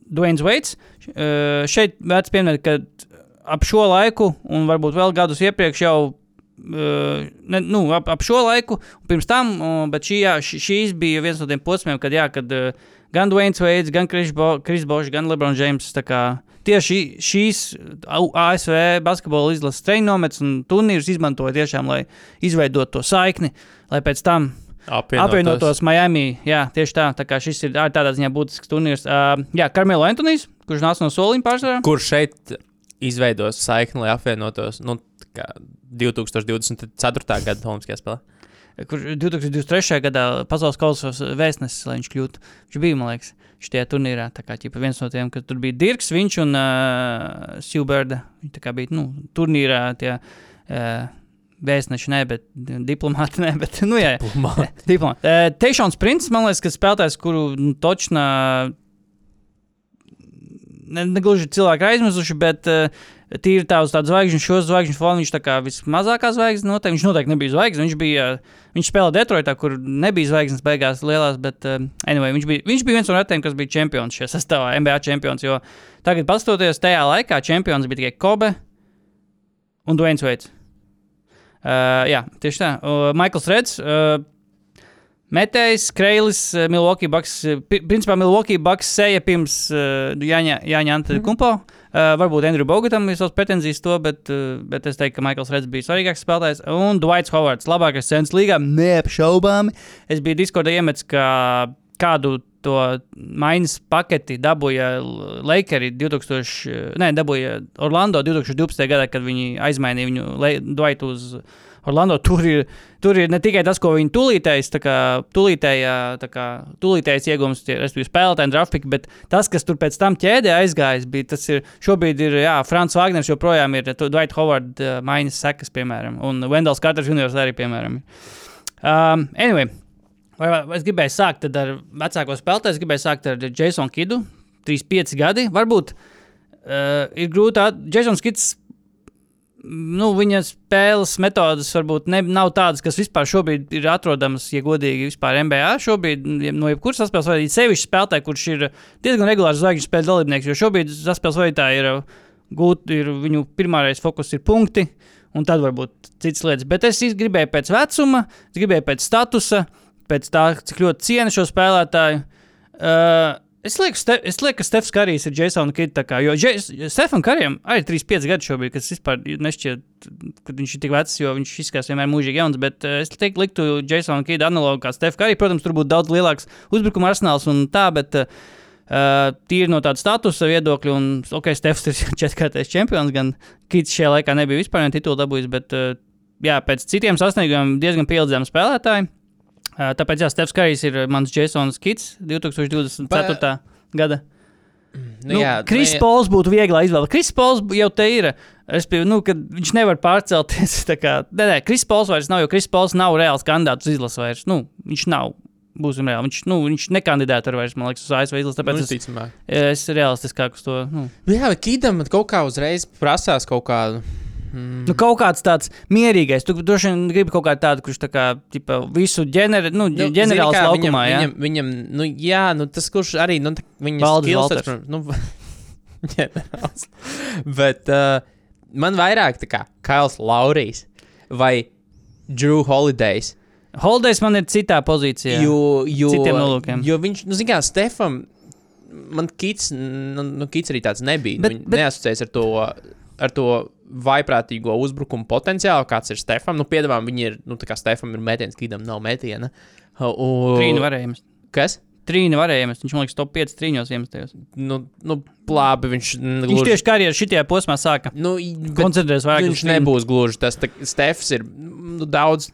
Dwayne Waits. Uh, šeit vērts pieminēt, ka ap šo laiku, un varbūt vēl gadus iepriekš, jau ne, nu, ap, ap šo laiku, pirms tam, bet šī, jā, šīs bija viens no tiem posmiem, kad, jā, kad uh, gan Dwayne Waits, gan Kris Bo, Bošs, gan LeBron James tā kā, tieši šīs ASV basketbola izlases treniņš un turnīrus izmantoja tiešām, lai izveidotu to saikni, lai pēc tam apvienotos Miami. Jā, tieši tā. Tā kā šis ir tādā ziņā būtisks turnīrs. Uh, jā, Karmelo Antonijs, kurš nāca no soliņa pārsvarā. Kur šeit izveidos saikni, lai apvienotos nu, tā kā 2024. gada Olimpiskajā spēlē? kurš 2023. gadā pasaules kausa vēstnesis, lai viņš kļūtu. Viņš bija, man liekas, šajā turnīrā. Tā kā ķipa, viens no tiem, kas tur bija Dirks, viņš un uh, Silberda. Viņi kā bija nu, turnīrā tie uh, vēstneši, ne, bet diplomāti, ne, bet, nu, jā. Diplomāti. diplomāti. Uh, Teišons Princis, man liekas, ka spēlētājs, kuru nu, točnā ne, ne gluži cilvēki ir aizmirsuši, bet uh, tīri tā uz tādu zvaigžņu, šo zvaigžņu fonu viņš tā kā vismazākā zvaigzne. Noteikti. Viņš noteikti nebija zvaigzne. Viņš, bija, uh, viņš spēlēja Detroitā, kur nebija zvaigznes beigās lielās, bet uh, anyway, viņš, bija, viņš bija viens no retiem, kas bija čempions šajā sastāvā, NBA čempions. Jo tagad, paskatoties tajā laikā, čempions bija tikai Kobe un Dwayne Veits. Uh, jā, tieši tā. Uh, Maikls Reds. Uh, Metējs, Kreilis, uh, Milwaukee Bucks. pi- Principā Milwaukee Bucks seja pirms uh, Jāņa, Jāņa Antetokumpo. Uh, varbūt Andrew Bogatam ir savas pretenzijas to, bet, uh, bet es teiktu, ka Maikls Reds bija svarīgāks spēlētājs. Un Dwights Hovards, labākais cenas līgā, neapšaubāmi. Es biju Discordā iemetis, ka kādu to maiņas paketi dabūja Lakers 2000, ne, dabūja Orlando 2012. gadā, kad viņi aizmainīja viņu Dwightu uz Orlando. Tur ir, tur ir ne tikai tas, ko viņi tūlītējis, tā kā tūlītējā, tā kā tūlītējais iegūms, tie, respektīvi spēlētāji, draftpiki, bet tas, kas tur pēc tam ķēdē aizgājis, bija tas ir, šobrīd ir, jā, Frants Wagners joprojām ir Dwight Howard uh, maiņas sekas, piemēram, un Wendels Carters juniors arī, piemēram. Um, anyway, vai, vai, es gribēju sākt ar vecāko spēlētāju, es gribēju sākt ar Jasonu Kidu, 35 gadi, varbūt uh, ir grūti, Jasons Kids nu, viņa spēles metodas varbūt ne, nav tādas, kas vispār šobrīd ir atrodamas, ja godīgi, vispār MBA. Šobrīd no jebkuras saspēles vadītāja, sevišķi spēlētāji, kurš ir diezgan regulārs zvaigžņu spēļu dalībnieks, jo šobrīd saspēles vadītāji ir uh, gūt, ir viņu pirmais fokus ir punkti. Un tad varbūt citas lietas. Bet es gribēju pēc vecuma, es gribēju pēc statusa, pēc tā, cik ļoti cienu šo spēlētāju. Uh, Es lieku, Ste es lieku, ka Stefans Karijs ir Jasons Kids. Jo Stefan Karijam arī 35 gadi šobrīd, kas vispār nešķiet, ka viņš ir tik vecs, jo viņš izskatās vienmēr mūžīgi jauns. Bet uh, es teiktu, liktu Jasonu Kidu analogu kā Stefan Karijs. Protams, tur būtu daudz lielāks uzbrukuma arsenāls un tā, bet uh, tīri no tāda statusa viedokļa, un ok, Stefans ir četrkārtais čempions, gan Kids šajā laikā nebija vispār vienu titulu dabūjis, bet uh, jā, pēc citiem sasniegumiem diezgan pielīdzami spēlētāji. Tāpēc, jā, Stefans Karijs ir mans Jasons Kids 2024. gada. Nu, Nu, jā, Kris nu. Pols būtu viegla izvēle. Kris Pols jau te ir. Es pieņemu, nu, ka viņš nevar pārcelties. Kā, nē, nē, Kris Pols vairs nav, jo Kris Pols nav reāls kandidāts uz izlases vairs. Nu, viņš nav. Būsim reāli. Viņš, nu, viņš nekandidēta vairs, man liekas, uz ASV izlases. Nu, Tāpēc es, ticamāk. es realistiskāk uz to. Nu. Nu, jā, bet Kīdam kaut kā uzreiz prasās kaut kādu. Mm. Nu, kaut kāds tāds mierīgais. Tu droši vien gribi kaut kādu tādu, kurš tā kā tipa, visu ģener, nu, nu, ģenerāls zini kā, laukumā. Viņam, jā. viņam, viņam, nu, jā, nu, tas, kurš arī, nu, viņa skills, nu, ģenerāls. Bet uh, man vairāk tā kā Kails Laurijs vai Drew Holidays. Holders man ir citā pozīcijā. Jo, jo, Citiem nolūkiem. Jo viņš, nu, zināmā mērā, Stefan, man kits, nu, nu kits arī tāds nebija. Bet- nu, bet... Neasociēts ar to, ar to vaiprātīgo uzbrukumu potenciālu, kāds ir Stefam. Nu, piedāvājam, viņi ir, nu, tā kā Stefam ir metiens, kīdam nav metiena. Uh, Trīna varējums. Kas? Trīna varējums. Viņš man liekas, top 5 trīņos iemestos. Nu, nu, labi, viņš. Gluži... Viņš tieši karjeras šajā posmā sāka. Nu, Koncentrēties vairāk. Viņš nebūs gluži tas. Tā, Stefs ir nu, daudz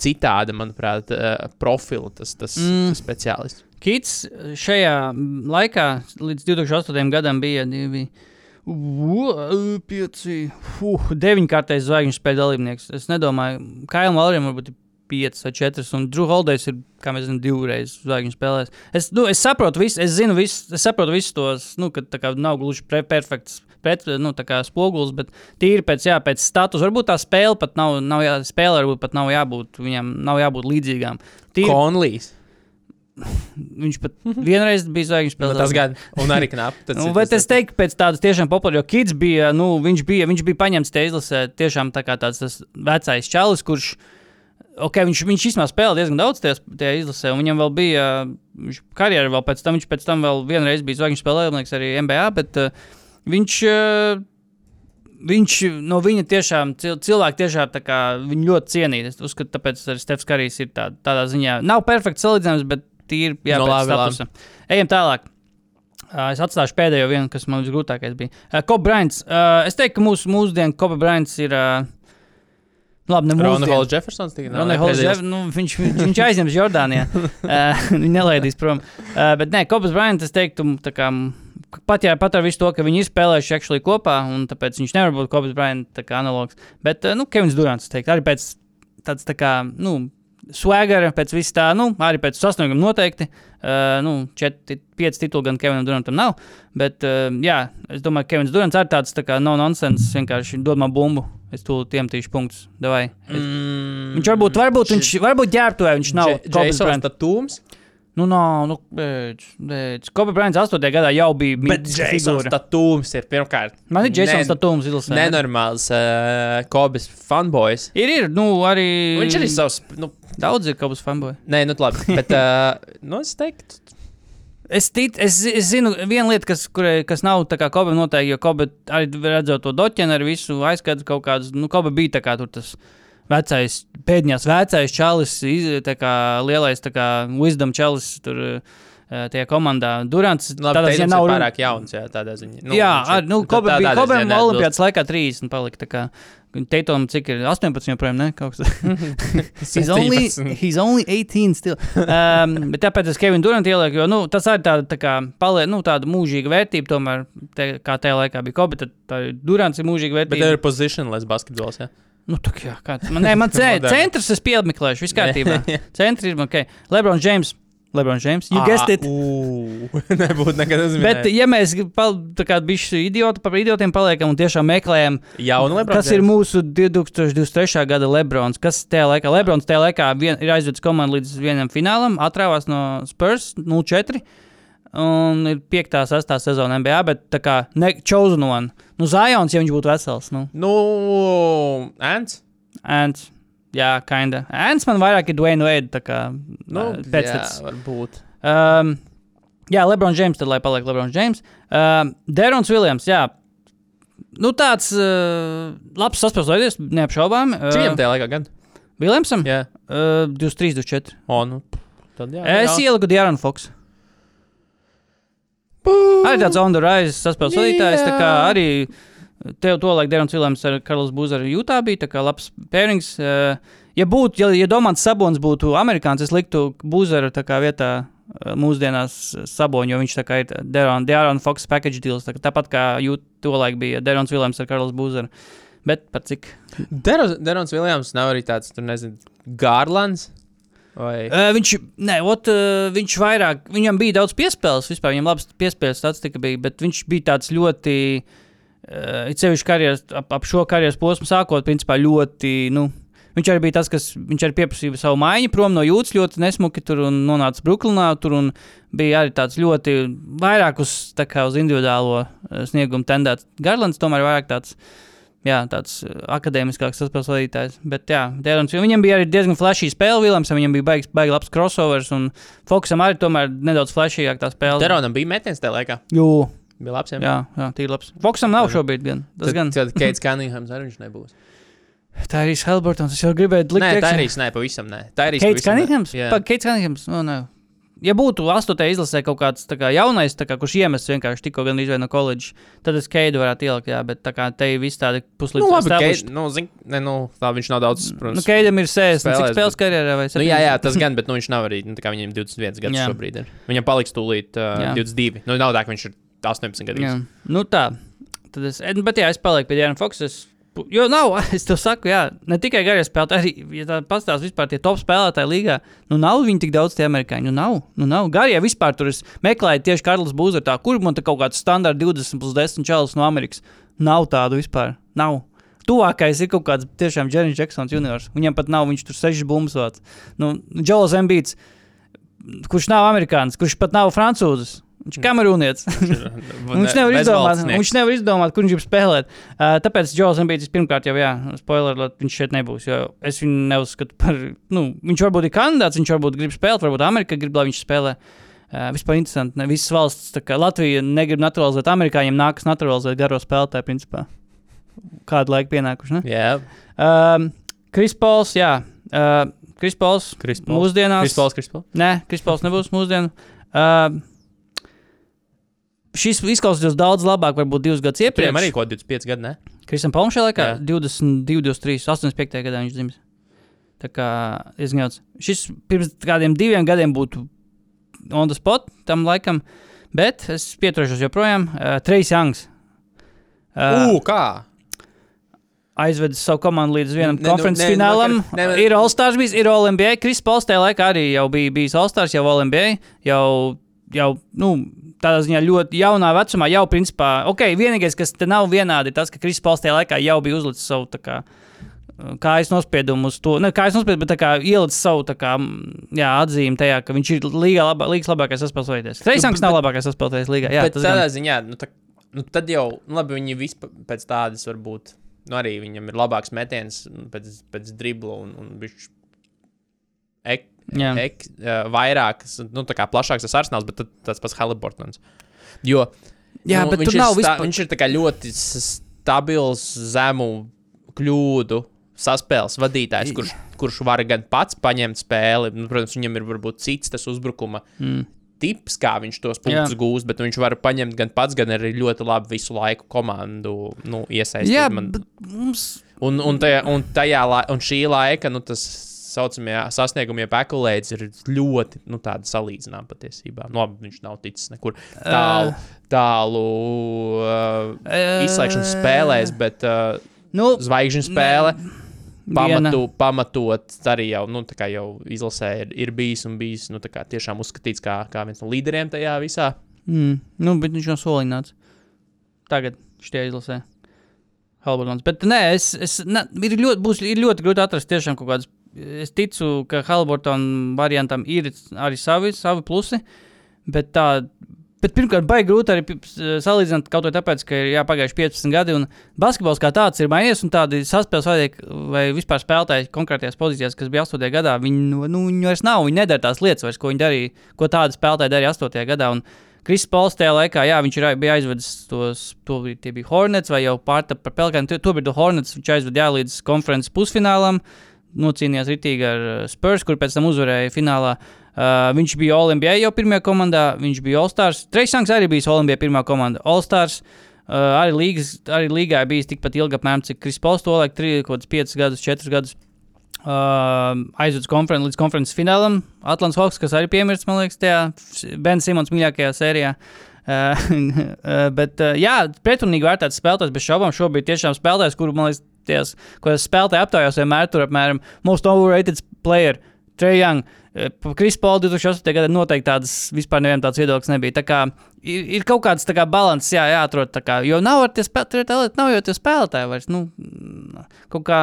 citāda, manuprāt, eh, profila tas, tas mm. speciālists. Kits šajā laikā, līdz 2008. gadam, bija divi. Bija 5, 9 kārtais zvaigžņu spēļu dalībnieks. Es nedomāju, ka Kailam Valēram varbūt ir 5 vai 4, un Drew Holdēs ir, kā mēs zinām, divreiz zvaigžņu spēlēs. Es, nu, es saprotu visu, es zinu visu, es saprotu visus tos, nu, ka tā kā nav gluži pre perfekts. Pret, nu, tā kā spogulis, bet tīri pēc, jā, pēc status. Varbūt tā spēle pat nav, nav, jā, spēle varbūt pat nav jābūt, viņam nav jābūt līdzīgām. Tīri... Konlīs viņš pat vienreiz bija zvaigžņu Nu, spēlē. tas gan, un arī knapi. Nu, bet es teiktu, pēc tādas tiešām populāras, jo Kids bija, nu, viņš bija, viņš bija paņemts te izlasē tiešām tā kā tāds vecais čalis, kurš, ok, viņš, viņš īstenībā spēlēja diezgan daudz tajā, tajā izlasē, un viņam vēl bija, viņš karjerā vēl pēc tam, viņš pēc tam vēl vienreiz bija zvaigžņu spēlējums arī MBA, bet uh, viņš, uh, viņš no viņa tiešām, cil, cilvēki tiešām kā viņu ļoti cienīja. Es uzskatu, tāpēc arī Stefs Karijs ir tā, tādā ziņā, nav perfekts salīdzinājums, bet tīri, jā, pēc labi, labi. statusa. Ejam tālāk. Uh, es atstāšu pēdējo vienu, kas man visgrūtākais bija. Uh, Kobe Bryants. Uh, es teiktu, ka mūsu mūsdienu Kobe Bryants ir. Uh, labi, ne Rona mūsdienu. Hols Jeffersons. tikai nav Ronald Hollis, pēdējais. nu, viņš, viņš, aizņems Jordānijā. uh, Viņu nelaidīs prom. Uh, bet nē, Kobas Bryants, es teiktu, tā kā pat, ja, pat ar visu to, ka viņi ir spēlējuši actually kopā, un tāpēc viņš nevar būt Kobe Bryant analogs. Bet, nu, Kevins Durants, teikt, arī pēc tāds tā kā, nu, swagara, pēc vis tā, nu, arī pēc sasnieguma noteikti. Uh, nu, četri, pieci tituli gan Kevinam Durantam nav. Bet, uh, jā, es domāju, ka Kevins Durants ir tāds tā kā no nonsense, vienkārši dod man bumbu. Es tūlīt iemetīšu punktus. Davai. Es, Mm, viņš varbūt, varbūt, viņš, varbūt ģērbtuvē viņš nav. Kobe Jasons Bryant. Nu, nav, nu, beidz, beidz. Kobe Bryants 8. gadā jau bija Bet mītīga Jasons figūra. Tatūms ir pirmkārt. Man ir Jasons ne- Tatūms izlasē. Nenormāls uh, Kobis fanboys. Ir, ir, nu, arī. Viņš arī savs, nu, Daudz ir Kobas fanboy. nē, nu, labi. Bet, uh, nu, es teiktu, Es, tic, es, es zinu, viena lieta, kas, kurai, kas nav tā kā Kobe noteikti, jo Kobe arī redzot to doķenu ar visu aizskatu kaut kādus, nu, Kobe bija tā kā tur tas vecais, pēdējās vecais čalis, kā lielais, kā wisdom čalis tur eh, tajā komandā. Durants, labi, tādā ziņā Teitums nav ir pārāk jauns, jā, tādā ziņā. Nu, jā, ar, nu, Kobe bija tādā Kobe ziņā neatbilst. Olimpijas laikā 30 palika. tā kā. Teitam, cik ir 18 joprojām, ne? Kaut kas tāds. he's, only, 17. he's only 18 still. Um, bet tāpēc es Kevinu Durantu ielieku, jo nu, tas arī tāda, tā kā, palie, nu, tāda mūžīga vērtība, tomēr, te, kā tajā laikā bija Kobe, tad Durants ir mūžīga Bet vērtība. tev ir positionless basketbols, jā. Nu, tā kā, kāds, man, nē, man ce, centrs es piemeklēšu, viss kārtībā. Centrs ir, ok. Lebron James. Lebron James. You guessed it. Nebūtu nekad uzmanīgi. Bet, ja mēs pal- tā kā bišķi idioti par idiotiem paliekam un tiešām meklējam, Jaunu Lebron Kas ir mūsu 2023. gada Lebrons? Kas tajā laikā? Lebrons tajā laikā vien, ir aizvedis komandu līdz vienam finālam, atrāvās no Spurs 0-4. Un ir 5. un 6. sezona NBA, bet tā kā chosen one. Nu, Zajons, ja viņš būtu vesels. Nu, Nu, Ants. Ants. Jā, kinda. Ants man vairāk ir Dwayne Wade. Tā kā Nu, pēc jā, tam. varbūt. Um, jā, Lebrons James, tad lai paliek Lebrons James. Um, Derons Viljams, jā. Nu, tāds uh, labs saspēlētājs, neapšaubām. Cik viņam tajā laikā gan? Viljamsam? Jā. Uh, 23, 24. O, nu, tad jā. Es ieliku Diānu Fox. Arī tāds on the rise saspēles vadītājs. Tā kā arī tev to laiku Dārns Vilēms ar Karls Buzeru Jūtā bija tā kā labs pērings. Uh, ja būtu, ja, ja Domants Sabons būtu amerikānis, es liktu Buzeru tā kā vietā uh, mūsdienās Sabonu, jo viņš tā kā ir Dārns Fox package deals. Tā kā, tāpat kā jūt, to laiku bija Dārns Vilēms ar Karls Buzeru. Bet par cik? Derons Viljams nav arī tāds, tur nezinu, Gārlands. Vai... Uh, viņš, ne, ot, uh, viņš vairāk, viņam bija daudz piespēles, vispār viņam labs piespēles statistika bija, bet viņš bija tāds ļoti, uh, it sevišķi karjeras, ap, ap šo karjeras posmu sākot, principā ļoti, nu, viņš arī bija tas, kas, viņš arī pieprasīja savu maiņu prom no jūtas ļoti nesmuki tur un nonāca Brooklynā tur un bija arī tāds ļoti vairāk uz, tā kā uz individuālo uh, sniegumu tendēts. Garlands tomēr vairāk tāds, jā, tāds uh, akadēmiskāks saspēles vadītājs. Bet, jā, Dērons, jo viņam bija arī diezgan flashy spēle, Viljams, viņam bija baigs, baigi labs crossovers, un Fokusam arī tomēr nedaudz flashyāk tā spēle. Deronam bija metiens tajā laikā. Jū, Bija labs. Jā, jā, jā tīri labs. Fokusam nav šobrīd gan. Tas tad, gan. tad Keits Cunninghams arī viņš nebūs. Tā ir Helbertons, es jau gribēju likt Nē, tā iekšā. arī nē, pavisam nē. Tā arī Keits Cunninghams? Jā, Keits Cunninghams, nu, nē. Ja būtu astotajā izlasē kaut kāds kā, jaunais, kā, kurš iemests vienkārši tikko gan izvēlēt no koledžas, tad es Keidu varētu ielikt, jā, bet kā te ir viss tādi puslīdz nu, labi. Keit, nu, zin, ne, nu, tā viņš nav daudz. Protams, Nu, Keidam ir 60, cik spēlēs, spēles karjerā vai Nu, jā, 70? jā, tas gan, bet nu, viņš nav arī. Nu, viņam 21 gadus šobrīd ir. Viņam paliks tūlīt uh, Jā. 22. Nu, nav tā, ka viņš ir 18 gadus. Nu tā. Tad es, eh, bet jā, es palieku pie Diana Foxa. Es, jo nav, es tev saku, jā, ne tikai garie spēlētāji, arī, ja tā pastāstīs vispār tie top spēlētāji līgā, nu nav viņi tik daudz tie amerikāņi. Nu nav, nu nav. Garie vispār tur es meklēju tieši Karls Būzertā, kur man te kaut kāds standarta 20 plus 10 čalis no Amerikas. Nav tādu vispār. Nav. Tuvākais ir kaut kāds tiešām Jerry's Jacksons juniors. Viņam pat nav, viņš tur sešas bumbas vāc. Nu, Džols Embīts, kurš nav amerikānis, kurš pat nav francūzis. Viņš ir kamerūnietis. Viņš nevar, izdomāt, viņš nevar izdomāt, kur viņš grib spēlēt. Uh, tāpēc Džons Ambīts pirmkārt jau, jā, spoiler, viņš šeit nebūs. Es viņu neuzskatu par, nu, viņš varbūt ir kandidāts, viņš varbūt grib spēlēt, varbūt Amerika grib, lai viņš spēlē. Uh, vispār interesanti. Ne, visas valsts, kā Latvija negrib naturalizēt amerikāņiem, nākas naturalizēt garo spēlētāju, principā. Kādu laiku pienākuši, ne? Jā, Um, Krispols, jā. Uh, Krispols Krispals. mūsdienās. Krispals, Krispals. Nē, Krispals nebūs mūsdienu. Uh, šis izklausās daudz labāk, varbūt divus gadus Viņam iepriekš. arī kaut 25 gadi, ne? Kristam Palmam šajā laikā Jā. 22, 23, 85. gadā viņš dzimis. Tā kā diezgan daudz. Šis pirms kādiem diviem gadiem būtu on the spot tam laikam. Bet es pieturēšos joprojām. Uh, Trejs Jangs. Uh, kā? aizvedis savu komandu līdz vienam Ne- ne- konferences ne- finālam. vakar- ne- Ir All-Stars bijis, ir All-NBA. Kris Pols tajā laikā arī jau bija bijis All-Stars, jau All-NBA. Jau, jau nu, tādā ziņā ļoti jaunā vecumā, jau principā, ok, vienīgais, kas te nav vienādi, ir tas, ka Kris Pols tajā laikā jau bija uzlicis savu kā. Kājas nospiedumu uz to, ne kājas nospiedumu, bet kā ielicis savu kā, jā, atzīmi tajā, ka viņš ir līga labā, līgas labākais saspēlētājs. Treisanks nav labākais saspēlētājs līgā. Jā, bet tas tādā gan. ziņā, nu, tā, nu, tad jau, nu, labi, viņi vispār pēc tādas varbūt, nu, arī viņam ir labāks metiens nu, pēc, pēc dribla un, un viņš ek. Ek, uh, vairākas, nu, tā kā plašāks tas arsenāls, bet tas pats Haliburtons. Jo, Jā, nu, bet viņš ir, nav vispār- viņš ir ļoti stabils, zemu kļūdu saspēles vadītājs, kurš, kurš var gan pats paņemt spēli. Nu, protams, viņam ir varbūt cits tas uzbrukuma Mm. tips, kā viņš tos punktus Jā. gūst, bet viņš var paņemt gan pats, gan arī ļoti labi visu laiku komandu nu, iesaistīt. Jā, Man- mums. Un, un, tajā, un, tajā, lai- un šī laika nu, tas saucamie sasniegumie pekulēdzi ir ļoti nu, salīdzināmi patiesībā. Nu, labi, viņš nav ticis nekur tālu, tālu uh, Eh, izslēgšanas spēlēs, bet uh, Nu, zvaigžņu spēle. viena. Pamatu, pamatot arī jau, nu, jau izlasē ir, ir bijis un bijis nu, tiešām uzskatīts kā, kā viens no līderiem tajā visā. Mm, nu, bet viņš nav solīts. Tagad šitie izlasē. Halbertons. Bet nē, es, es ne, ir, ļoti, būs, ir ļoti grūti atrast tiešām kaut kādas. Es ticu, ka Halbertona variantam ir arī savi, savi plusi. Bet tā, bet pirmkārt, baigi grūti arī salīdzināt kaut ko tāpēc, ka ir jāpagājuši 15 gadi un basketbols kā tāds ir mainījies. Un tādi saspēles vadītāji vai vispār spēlētāji konkrētajās pozīcijās, kas bija 8. gadā, viņi, nu, nu, viņi vairs nav. Viņi nedara tās lietas, vairs, ko viņi darīja, ko tādi spēlētāji darīja 8. gadā. Un Kris Pols tajā laikā, jā, viņš ir, bija aizvedis tos, to bija, Hornets vai jau pārta par Pelkānu. To bija Hornets, viņš aizveda jā, līdz konferences pusfinālam, nocīnījās ritīgi ar uh, Spurs, kur pēc tam uzvarēja finālā. Uh, viņš bija Olimpijā jau pirmajā komandā, viņš bija All-Stars. Treisanks arī bija Olimpijā pirmā komanda. All-Stars uh, arī, līgas, arī līgā bijis tikpat ilgi, apmēram, cik Kris Pols to laiku, 3, 5 gadus, 4 gadus. Uh, aizvedis konferen līdz konferences finālam. Atlants Hawks, kas arī piemirsts, man liekas, tajā Bens Simons mīļākajā sērijā. Uh, bet, uh, jā, pretrunīgi vērtēts spēlētājs, bez šaubām, šobrīd tiešām spēlētājs, kuru, man liekas, ties, ko es spēlētāju aptaujās, vienmēr tur apmēram most overrated player, Trey Young. Kris Pauls 2008. gadā noteikti tādas vispār nevienam tāds viedoklis nebija. Tā kā ir, ir kaut kāds kā balans, jā, jāatrod. Kā, jo nav ar tie spēlētāji, nav jau tie spēlētāji vairs. Nu, mm, kaut kā,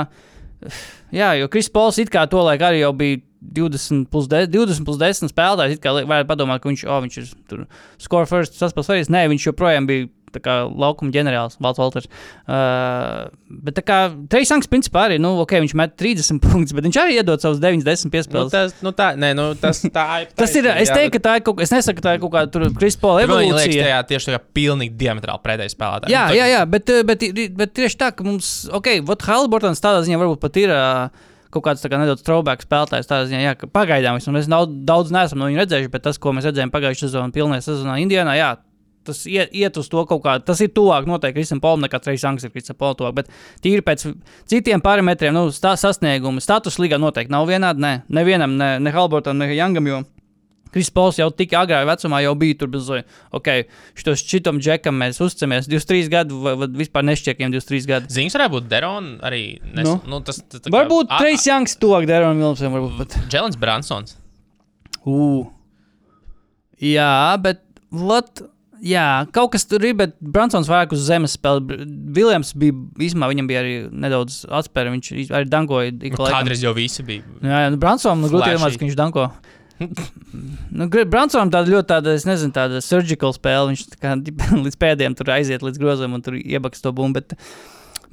jā, jo Kris Pauls it kā to laiku arī jau bija 20 plus 10, 20 plus 10 spēlētājs. It kā varētu padomāt, ka viņš, oh, viņš ir tur score first, saspēlējis. Nē, viņš joprojām bija. Tā kā laukuma ģenerālis, Valts Valters. Uh, bet tā kā Treisanks, principā, arī, nu, ok, viņš met 30 punktus, bet viņš arī iedod savus 90 Nu, piespēles. tas, nu, tā, nē, nu, tas, tā ir. Tas ir. Es teiktu, ka tā ir kaut kas. Es nesaku, ka tā ir kaut kāda Krispola Man liekas, evolūcija. tajā tieši tā kā pilnīgi diametrāli pretēji spēlētāji. Jā, Nu, jā, jā, bet, eh, bet, bet, bet tieši tā, ka mums, ok, Vot Halbortons tādā ziņā varbūt pat ir. ā, Kaut kāds tā kā nedaudz throwback spēlētājs. Tādā ziņā, jā, pagaidām vismaz mēs daudz, daudz neesam no viņa redzējuši, bet tas, ko mēs redzējām pagājušajā sezonā, pilnajā sezonā Indijānā, jā, tas iet, iet uz to kaut kā. Tas ir tuvāk noteikti Krisam Polam nekā Trejs Angs ir Krisam Polam tuvāk. Bet tīri pēc citiem parametriem, nu, stā, sasniegumu, status līgā noteikti nav vienādi. Nē, nevienam, ne, ne Halbortam, ne Youngam. Jo Kris Pols jau tik agrā vecumā jau bija tur zvaigžņa. Ok, šitos šitam džekam mēs uzticamies 23 gadu, vai, vai vispār nešķiekiem 23 gadu. Ziņas varētu būt Derona arī. Nes, Nu. nu. Tas, tas, tā kā- Varbūt Trejs Janks tuvāk Deronam Vilmsam, varbūt pat. a- Dželens Bransons. Ū. Jā, bet lat, jā, kaut kas tur ir, bet Bransons vairāk uz zemes spēlē. Viljams bija, īsumā viņam bija arī nedaudz atspēra, viņš arī dankoja. Nu, kādreiz jau visi bija. Jā, jā nu, Bransonam nu, grūti iedomāties, ka viņš danko. Nu, Bransonam tāda ļoti tāda, es nezinu, tāda surgical spēle. Viņš tā kā līdz pēdējiem tur aiziet līdz grozam un tur iebaks to bumbu. Bet,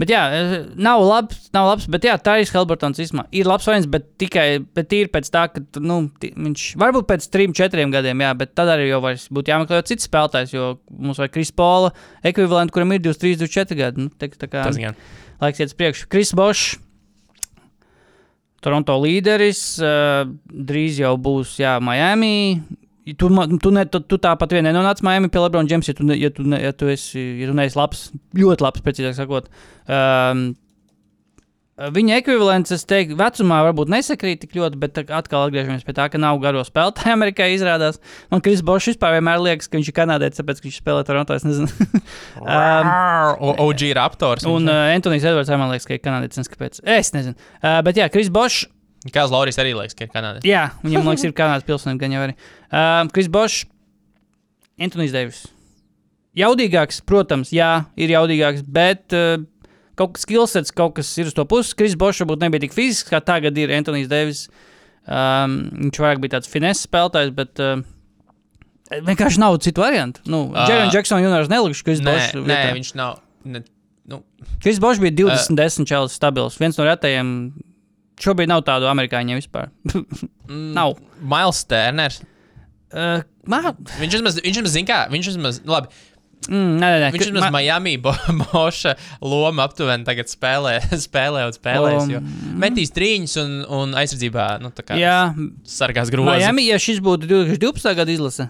bet jā, eh, nav labs, nav labs bet jā, tā ir Helbertons īsumā. Ir labs variants, bet tikai bet tīri pēc tā, ka nu, viņš varbūt pēc trim, četriem gadiem, jā, bet tad arī jau vairs būtu jāmeklē cits spēlētājs, jo mums vajag Kris Pola ekvivalentu, kuram ir 23, 24 gadi. Nu, tā, tā kā, Tas gan. laiks iet uz priekšu. Kris Bošs, Toronto līderis, uh, drīz jau būs jā, Miami. Tu, tu, ne, tu, tu tāpat vien nenonāc Miami pie Lebrona Džemsa, ja tu, ja, tu ne, ja tu esi ja tu neesi labs, ļoti labs, precīzāk sakot. Um, Viņa ekvivalents, es teiktu, vecumā varbūt nesakrīt tik ļoti, bet atkal atgriežamies pie tā, ka nav garo spēlētāju Amerikā. Izrādās, man Kris Bošs vispār vienmēr liekas, ka viņš ir kanādietis, tāpēc, ka viņš spēlē Toronto. Es nezinu. um, OG Raptors. un uh, Antonius Edvards man liekas, ka ir kanādietis. Kāpēc? Es nezinu. Uh, bet jā, Kris Bošs. Kāds Lauris arī liekas, ka ir kanādietis. Jā, viņam liekas, ir kanādas pilsonība gan jau arī. Um, Kris Bošs, Antonius Deivis. Jaudīgāks, protams, jā, ir jaudīgāks, bet uh, kaut kas skillsets, kaut kas ir uz to puses. Kris Bošs varbūt nebija tik fizisks, kā tagad ir Antonius Deivis. Um, viņš vairāk bija tāds finesse spēlētājs, bet uh, vienkārši nav citu variantu. Nu, Ā. Jeremy Jacksonu juniors nelikšu, Kris Nē, Bošs. nē, viņš nav. Ne, nu, Kris Bošs bija 20, 10 čels stabils. Viens no retajiem. Šobrīd nav tādu amerikāņu vispār. mm, Nav. Miles Turners. Uh, man, Viņš vismaz, viņš vismaz zina, kā. Viņš vismaz, labi, mm, nē, nē, viņš vismaz Ma- Miami bo, Moša loma aptuveni tagad spēlē, spēlē un spēlēs. Um, metīs trīņus un, un aizsardzībā, nu, Jā, sargās grūti. Miami, ja šis būtu 2012. gada izlase,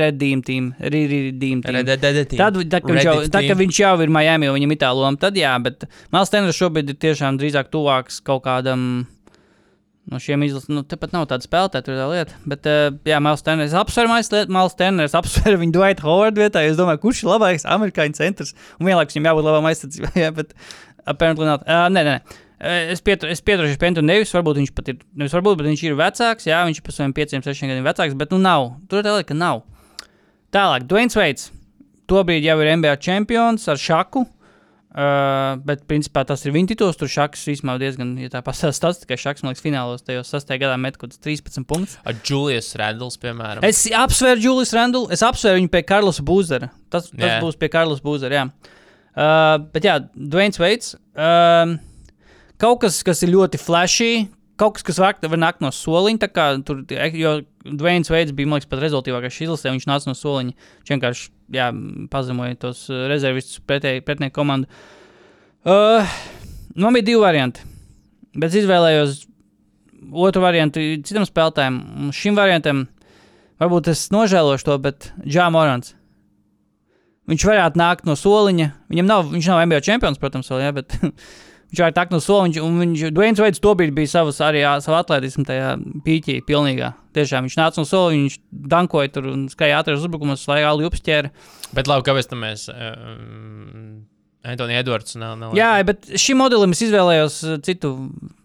Redīm team, Redīm team. Tad, tad, kad viņš jau, tad, kad viņš jau ir Miami, un viņam ir tā loma, tad jā, bet Mals Teners šobrīd ir tiešām drīzāk tuvāks kaut kādam. No šiem izlasēm, nu, tepat nav tāda spēlētāja, tur ir tā lieta. Bet, uh, jā, Mals Teners apsver Mals Teners, apsver viņu Dwight Howard vietā. Es domāju, kurš ir labākais amerikāņu centrs. Un vienlaikus viņam jābūt labam aizsardzībā. Jā, bet apparently not. Uh, nē, nē. Uh, Es, pietur, es pieturēšos pie Antona Nevis. Varbūt viņš pat ir, nevis varbūt, bet viņš ir vecāks. Jā, viņš ir par saviem 5, 6 gadiem vecāks, bet nu nav. Tur ir tā lieta, ka nav. Tālāk, Dwayne Veits. Tobrīd jau ir NBA čempions ar šaku. Uh, bet, principā, tas ir viņa tituls. Tur šaks īstenībā diezgan, ja tā pasaules statistika, šaks, man liekas, finālos tajos sastajā gadā met kaut kāds 13 punktus. Ar Julius Randls, piemēram. Es apsvēru Julijas Randlu, es apsvēru viņu pie Karlosa Būzera. Tas, tas Jā. būs pie Karlosa Būzera, jā. Uh, bet jā, Dwayne Veits. Um, kaut kas, kas ir ļoti flashy, kaut kas, kas var, var nākt no soliņa. kā Tur, jo Dwayne Veits bija, liekas, pat rezultātīvākais izlasē. Viņš nāca no soliņa. Viņš vienkārši jā, pazemoja tos uh, rezervistus pretinieku komandu. Uh, man bija divi varianti. Bet es izvēlējos otru variantu citam spēlētājam. Šim variantam varbūt es nožēlošu to, bet Džāns Morants. Viņš varētu nākt no soliņa. Viņam nav, viņš nav NBA čempions, protams, vēl, ja, bet viņš varētu nākt no soliņa. Un viņš, Dwayne Veids tobrīd bija savas, arī ā, savu atletismu tajā pīķī, pilnīgā. Tiešām viņš nāca no soliņa, viņš dankoja tur un skrēja ātros uzbrukumos, lai Alu upsķēra. Bet labi, kāpēc tam mēs. Um, Antoni Edvards nav. nav Jā, bet šim modelim es izvēlējos citu,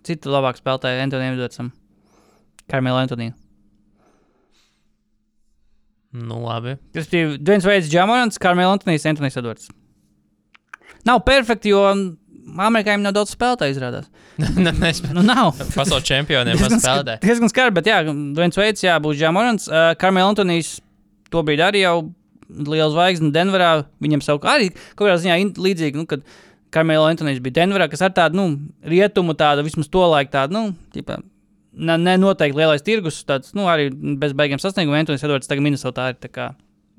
citu labāku spēlētāju, Antoniu Edvardsam. Karmelu Antoniju. Nu, labi. Tas bija Dwayne Veids, Džamorants, Karmelu Antonijs, Antonijs Edvards. Nav perfekti, jo amerikāņiem nav daudz spēlētāju izrādās. Mēs Nu, nav. pasaules čempioniem maz Diezgan spēlē. skar- Diezgan skarbi, bet jā, Dwayne Veids, jā, būs Džamorants. Uh, Karmelu Antonijs tobrīd arī jau liela zvaigzne Denverā. Viņam savukārt arī kaut kādā ziņā līdzīgi, nu, kad Karmelu Antonijs bija Denverā, kas ar tādu, nu, rietumu tādu, vismaz to laiku tādu, nu, ķipā, ne, ne noteikti lielais tirgus, tāds, nu, arī bez beigām sasniegumiem. Antonijs Edvards tagad Minnesotā ir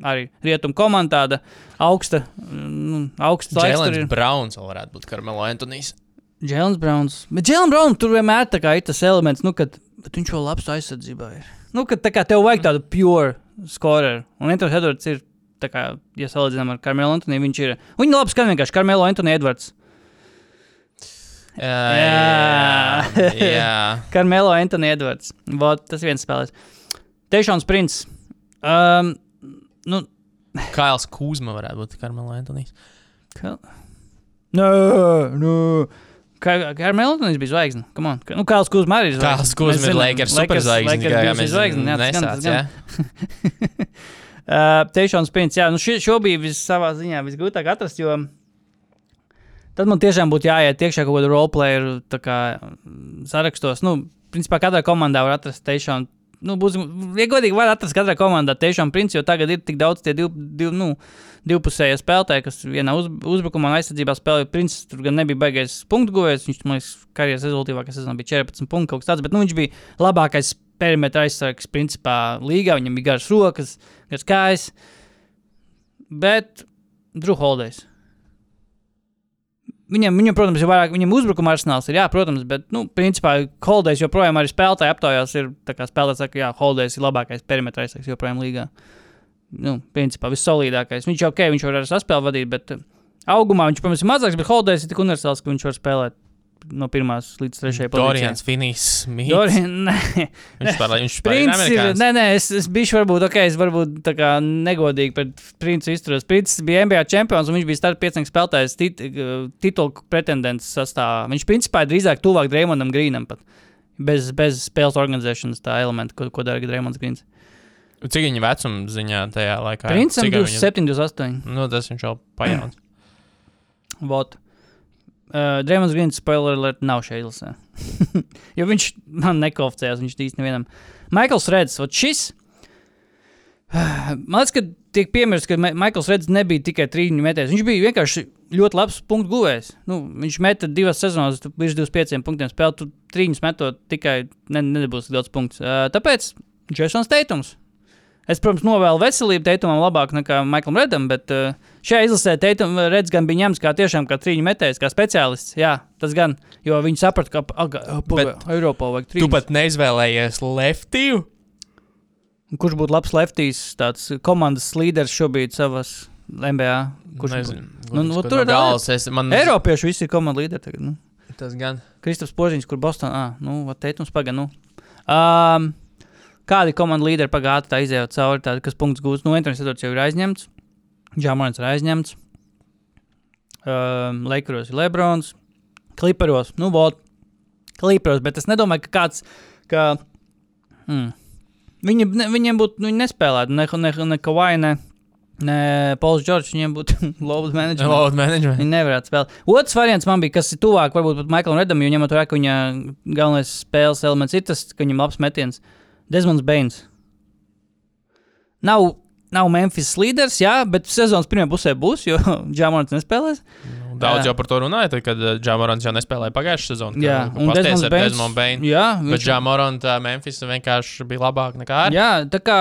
arī rietumu komanda, tāda augsta, nu, augsta Jēlens ir. Browns vēl varētu būt Karmelo Antonijs. Jēlens Browns. Bet Jēlens Browns tur vienmēr ir tas elements, nu, kad viņš vēl labs aizsardzībā ir. Nu, kad kā tev vajag tādu pure scorer. Un Antonius Edvards ir, kā, ja salīdzinām ar Karmelu Antoniju, viņš ir. Viņa labi skan vienkārši Karmelu Antoniju Edvards. Jā, Jā. jā, jā. Karmelo Antoniju Edvards. Vot, tas viens spēlēs. Tešons Prince. Um, nu, Kails Kūzma varētu būt Karmelo Antonijs. ka... Nē, nē. Kā Karmelo Antonijs bija zvaigzne. Come on. Nu, Kāls Kuzma arī ir zvaigzne. Kails Kūzma ir Lakers superzvaigzne. Lakers bijusi mēs zvaigzne, jā, tas gan. Uh, Teišons Pins, jā, nu šo, šo bija vis, savā ziņā visgrūtāk atrast, jo tad man tiešām būtu jāiet iekšā kaut kāda roleplayer tā kā, mm, sarakstos. Nu, principā katrā komandā var atrast Teišonu. Nu, būs, ja godīgi, var atrast katrā komandā Teišonu Prince, jo tagad ir tik daudz tie div, div, nu, divpusējie spēlētāji, kas vienā uz, uzbrukumā un aizsardzībā spēlē. Prince tur gan nebija baigais punktu guvējs, viņš, man liekas, karjeras rezultātīvākais sezonā bija 14 punkti kaut kas tāds, bet nu, viņš bija labākais perimetra aizsargs principā līgā, viņam bija garas rokas, garas kājas. Bet Drew Holdejs. Viņam, viņam, protams, ir vairāk, viņam uzbrukuma arsenāls ir, jā, protams, bet, nu, principā, Holdejs joprojām arī spēlētāji aptaujās, ir, tā kā spēlētājs saka, jā, Holdejs ir labākais perimetra aizsargs joprojām līgā. Nu, principā, vissolīdākais. Viņš jau, ok, viņš var arī saspēli vadīt, bet, Augumā viņš, protams, ir mazāks, bet Holders ir tik universāls, ka viņš var spēlēt no pirmās līdz trešajai Dorians Finijs. Dorian, nē, Viņš spēlē, viņš spēlē Princis ir, amerikānis. nē, nē, es, es biju varbūt, ok, es varbūt tā kā negodīgi pret Princi izturos. Princis bija NBA čempions un viņš bija starp pieciem spēlētājs tit, titulu pretendents sastāvā. Viņš principā ir drīzāk tuvāk Dreamondam Grīnam pat. Bez, bez spēles organizēšanas tā elementa, ko, ko dara Dreamonds Grīns. Cik viņa vecuma ziņā tajā laikā? Viņa- 27, 28. Nu, tas viņš jau pajauns. Vot. Uh, Dreamlands Grīns spoiler alert nav šeit izlasē. jo viņš man nekauficējās, viņš īsti nevienam. Maikls Reds, ot šis. Man liekas, ka tiek piemirsts, ka Ma- Maikls Reds nebija tikai trījņu metējs. Viņš bija vienkārši ļoti labs punktu guvējs. Nu, viņš meta divas sezonas, virs 25 punktiem spēlē. Tu trījņus metot tikai ne, nebūs daudz punktu. Uh, tāpēc Jasons Teitums. Es, protams, novēlu veselību Teitumam labāk nekā Maiklam Redam, bet uh, šajā izlasē Teitum redz gan bija ņemts kā tiešām kā trījņu metējs, kā speciālists. Jā, tas gan, jo viņi saprata, ka aga, aga, Eiropā vajag Tu trījņus. pat neizvēlējies leftīvu? Kurš būtu labs leftīs, tāds komandas līderis šobrīd savas NBA? Kurš Nezinu. Nu, nu, tur ir gals. Es, man Eiropieši visi ir komandas līderi. Tagad, nu. Tas gan. Kristaps Požiņš, kur Bostonā, ah, nu, vat Teitums pagaid, nu. Um, kādi komandas līderi pagātnē izjūt cauri, tādi, kas punktus gūs? Nu, Antonius Edvards jau ir aizņemts, Džamorans ir aizņemts, um, Lakeros ir Lebrons, Kliparos, nu, vot, Kliparos, bet es nedomāju, ka kāds, ka, hmm, viņi, ne, viņiem būtu, nu, viņi nespēlētu, ne, ne, ne Kawai, ne, ne Pauls Džordžs, viņiem būtu load management. Load management. Viņa nevarētu spēlēt. Otrs variants man bija, kas ir tuvāk varbūt pat Maiklam Redam, jo ņemot vērā, ka viņa galvenais spēles elements ir tas, ka viņam labs metiens. Desmonds Bains. Nav, nav Memphis līderis, jā, bet sezonas pirmajā pusē būs, jo Džamorants nespēlēs. Nu, Daudz Jā. jau par to runāja, tad, kad Džamorans jau nespēlēja pagājušā sezonā. Jā, un Desmonds ar Bains. Desmond Bain. Jā, Bet viņš, Džamoranta Memphis vienkārši bija labāk nekā ar. jā, tā kā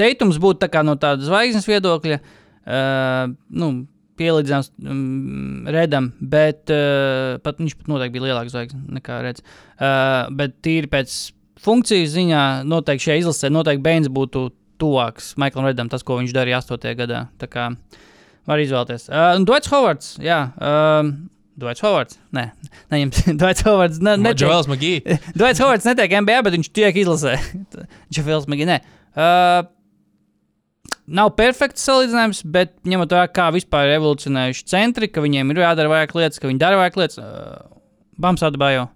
teikums būtu tā kā no tāda zvaigznes viedokļa. Uh, nu, Pielīdzināms um, Redam, bet uh, pat viņš pat noteikti bija lielāks zvaigznes nekā Reds. Uh, bet tīri pēc funkcijas ziņā, noteikti šajā izlasē, noteikti Bēns būtu tuvāks Maiklam Redam, tas, ko viņš darīja 8. gadā. Tā kā var izvēlēties. Uh, Dvaits Hovards, jā. Um, Dvaits Hovards, nē, neņemt. Dvaits Hovards, ne, Ne, netiek, Joels Magī. Dvaits Hovards netiek NBA, bet viņš tiek izlasē. Džefils Magi, nē. Uh, Nav perfekts salīdzinājums, bet ņemot vērā, kā vispār ir evolūcionējuši centri, ka viņiem ir jādara vairāk lietas, ka viņi dara vairāk lietas. Uh, Bams atbājo.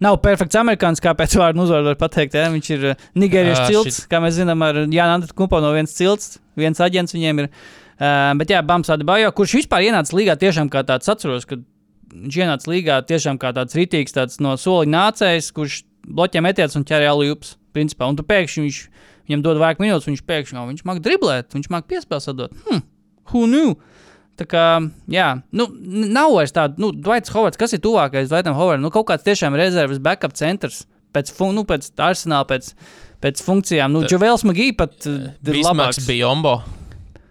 Nav perfekts amerikānis, kā pēc vārdu uzvārdu var pateikt. Ja? Viņš ir uh, nigēriešu cilts, kā mēs zinām, ar Jānu Andru Kumpo no viens cilts, viens aģents viņiem ir. Uh, bet jā, Bams atbājo, kurš vispār ienāca līgā tiešām kā tāds atceros, ka viņš ienāca līgā tiešām kā tāds rītīgs, tāds no soliņa nācējs, kurš bloķē metienus un ķerē alujups. Principā, un tu pēkšņi viņš, viņam dod vairāk minūtes, viņš pēkšņi oh, viņš māca driblēt, viņš māca piespēlēt. Hmm, who knew? Tā kā, jā, nu, nav vairs tāda, nu, Dvaits Hovards, kas ir tuvākais Dvaitam Hovardam? Nu, kaut kāds tiešām rezerves backup centrs pēc, fun, nu, pēc arsenāla, pēc, pēc funkcijām. Nu, Džuvels Magī pat uh, ir labāks. bija Ombo.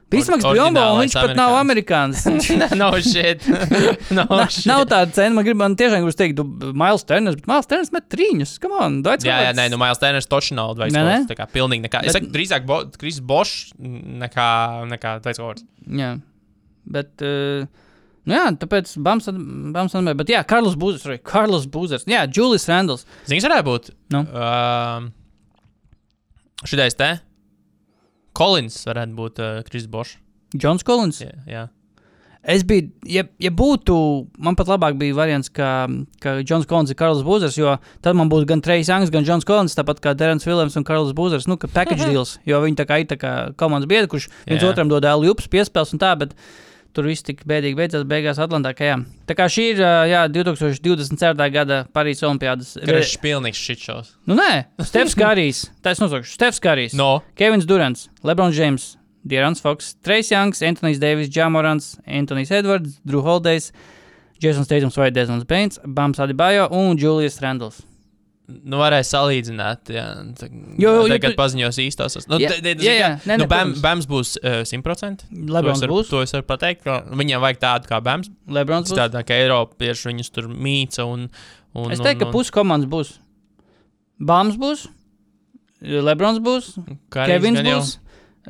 Bismaks or- bija Jombo, un viņš pat nav amerikānis. Nav šeit. Nav Nav, tāda cena, man, grib, man tiešām gribas teikt, Mails Turners, bet Mails Turners met trīņus. Come on, Dvaits Jā, jā, nē, nu Mails Tēners toši nav Nē, nē? Hovards. Tā kā pilnīgi nekā. Es Bet- saku, drīzāk Bo Kris Bošs nekā, nekā Dvaits Hovards. Jā, bet. Uh, Nu jā, tāpēc Bams, atmēr, bet jā, Karls Būzers, arī Karls Būzers, jā, Julius Randls. Zini, varētu būt? Nu? Um, šitais te. Kolins varētu būt uh, Kris Bošs. Džons Kolins. Jā, jā. Es biju, ja, ja būtu, man pat labāk bija variants, ka, ka Džons Kolins ir Karls Būzers, jo tad man būtu gan Trejs Youngs, gan Džons Kolins, tāpat kā Derens Viljams un Karls Būzers, nu, ka package deals, jo viņi tā kā ir tā kā komandas biedri, kurš viens Jā. otram dod ēlu jups, piespēles un tā, bet tur viss tik bēdīgi beidzās beigās Atlantā, jā. Tā kā šī ir, jā, 2024. gada Parīzes Olimpiādas. Karš pilnīgs šitšos. Nu, nē, Stefs Kārijs. Tā es nosaukšu. Stefs Kārijs. No. Kevins Durants, Lebrons Džeims, Dārns Foks, Trejs Youngs, Antonius Deivis, Džamorants, Antonius Edvards, Drew Holdejs, Jasons Teitons vai Desmonds Bains, Bams Adibajo un Julius Randls. Nu, varēja salīdzināt, jo tagad paziņos īstos. Nu, Jā, jā, jā. Nē, nu, Bam. Bams būs uh, 100%. Lebrons to būs. to es varu pateikt. ka Viņiem vajag tādu kā Bams. Lebrons būs. Tādā kā Eiropieši viņus tur mīca. Un, un, Es teiktu, ka pusi komandas būs. Bams būs, Lebrons būs, Karijs Kevins būs,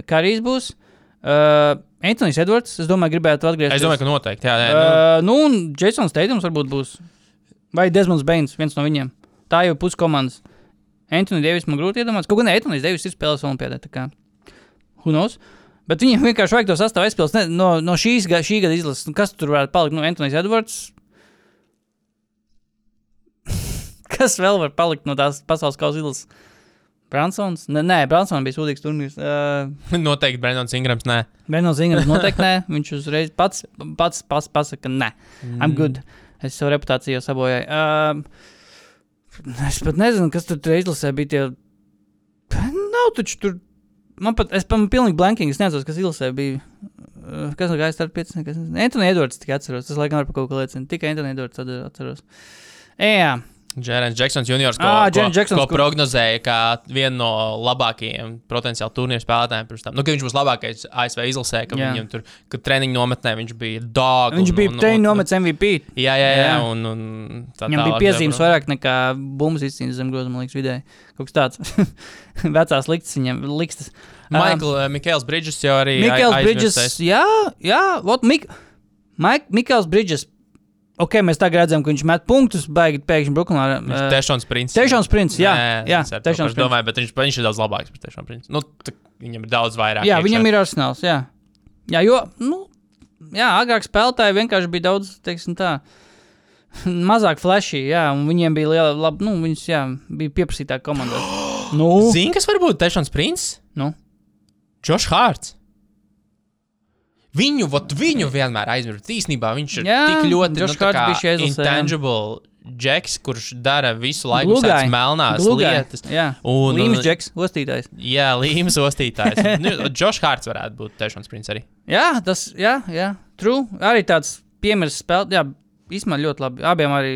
Karijs būs. Uh, Antonius Edvards, es domāju, gribētu atgriezties. Es domāju, ka noteikti. Jā, jā, nu, Uh, nu, un Jasons Teitons varbūt būs. Vai Desmonds Bains, viens no viņiem. Tā jau puskomandas. Antonius Deivis man grūti iedomāties. Kaut gan Antonius Deivis ir spēlējis kā Who knows? Bet viņiem vienkārši vajag to sastāvu aizpildīt no, no šīs ga, šī gada izlases. Nu, kas tur varētu palikt? Nu, Antonius Edvards. kas vēl var palikt no tās pasaules kausa izlases? Bransons? Nē, nē Bransons bija sūdīgs turnīrs. Uh, noteikti Brendons Ingrams. Nē, Benos Ingrams noteikti nē. Viņš uzreiz pats, pats, pats pasaka, nē. I'm good. Es savu reputāciju sabojāju. Um, es pat nezinu, kas tur izlasē bija. Tie... Nav taču tur. Man pat, es pat pilnīgi es nezinu, kas izlasē bija. Kas no gāja starp pieciem? Antoni Edvards tikai atceros. Tas laikam var par kaut ko liecina. Tikai Antoni Edvards atceros. Jā, Jērens Džeksons Juniors, ko, Ā, ko, Jacksons, ko kur- prognozēja kā vienu no labākajiem potenciāli turnīru spēlētājiem. pirms tam. Nu, ka viņš būs labākais ASV izlasē, ka Jā. viņam tur, ka treniņu nometnē viņš bija dog. viņš un- bija un- nomets MVP. Jā, jā, jā. Jā. Un, un tā Viņam bija tālāk, piezīmes joprojām. vairāk nekā bumbas izcīnījums zem grozuma, man liekas, vidēji. Kaut kas tāds - vecās liktas viņam, likstas. Maikls, uh, Mikls Bridges jau arī Mikls Bridges. Jā, jā, Vot, Mik Mik Mikls Bridges. Ok, mēs tagad redzam, ka viņš met punktus, baigi pēkšņi Brooklynā. Uh, Tiešām sprints. Tiešām sprints, jā, jā, to tiešām pašu sprints. domāju, bet viņš, viņš ir daudz labāks par tiešām sprints. Nu, viņam ir daudz vairāk. jā, viņam ir arsenāls. Jā, jā jo, nu, jā, agrāk spēlētāji vienkārši bija daudz, teiksim tā. Mazāk flashy, jā, un viņiem bija liela, laba, nu, viņas, jā, bija pieprasītāk komandā. nu, Zini, kas var būt tiešām sprints? nu, Josh Hārts. Viņu, vot, viņu vienmēr aizmirst. Īsnībā viņš ir Jā, tik ļoti nu, tā kā intangible. Džeks, kurš dara visu laiku tādas melnās Glugai, lietas. Jā, Un- Līmes un- Džeks, ostītājs. Jā, līmes ostītājs. nu, Josh Hārts varētu būt tiešām sprints arī. Jā, tas jā, jā, true. Arī tāds piemērs spēlē. Jā, īstenībā ļoti labi. Abiem arī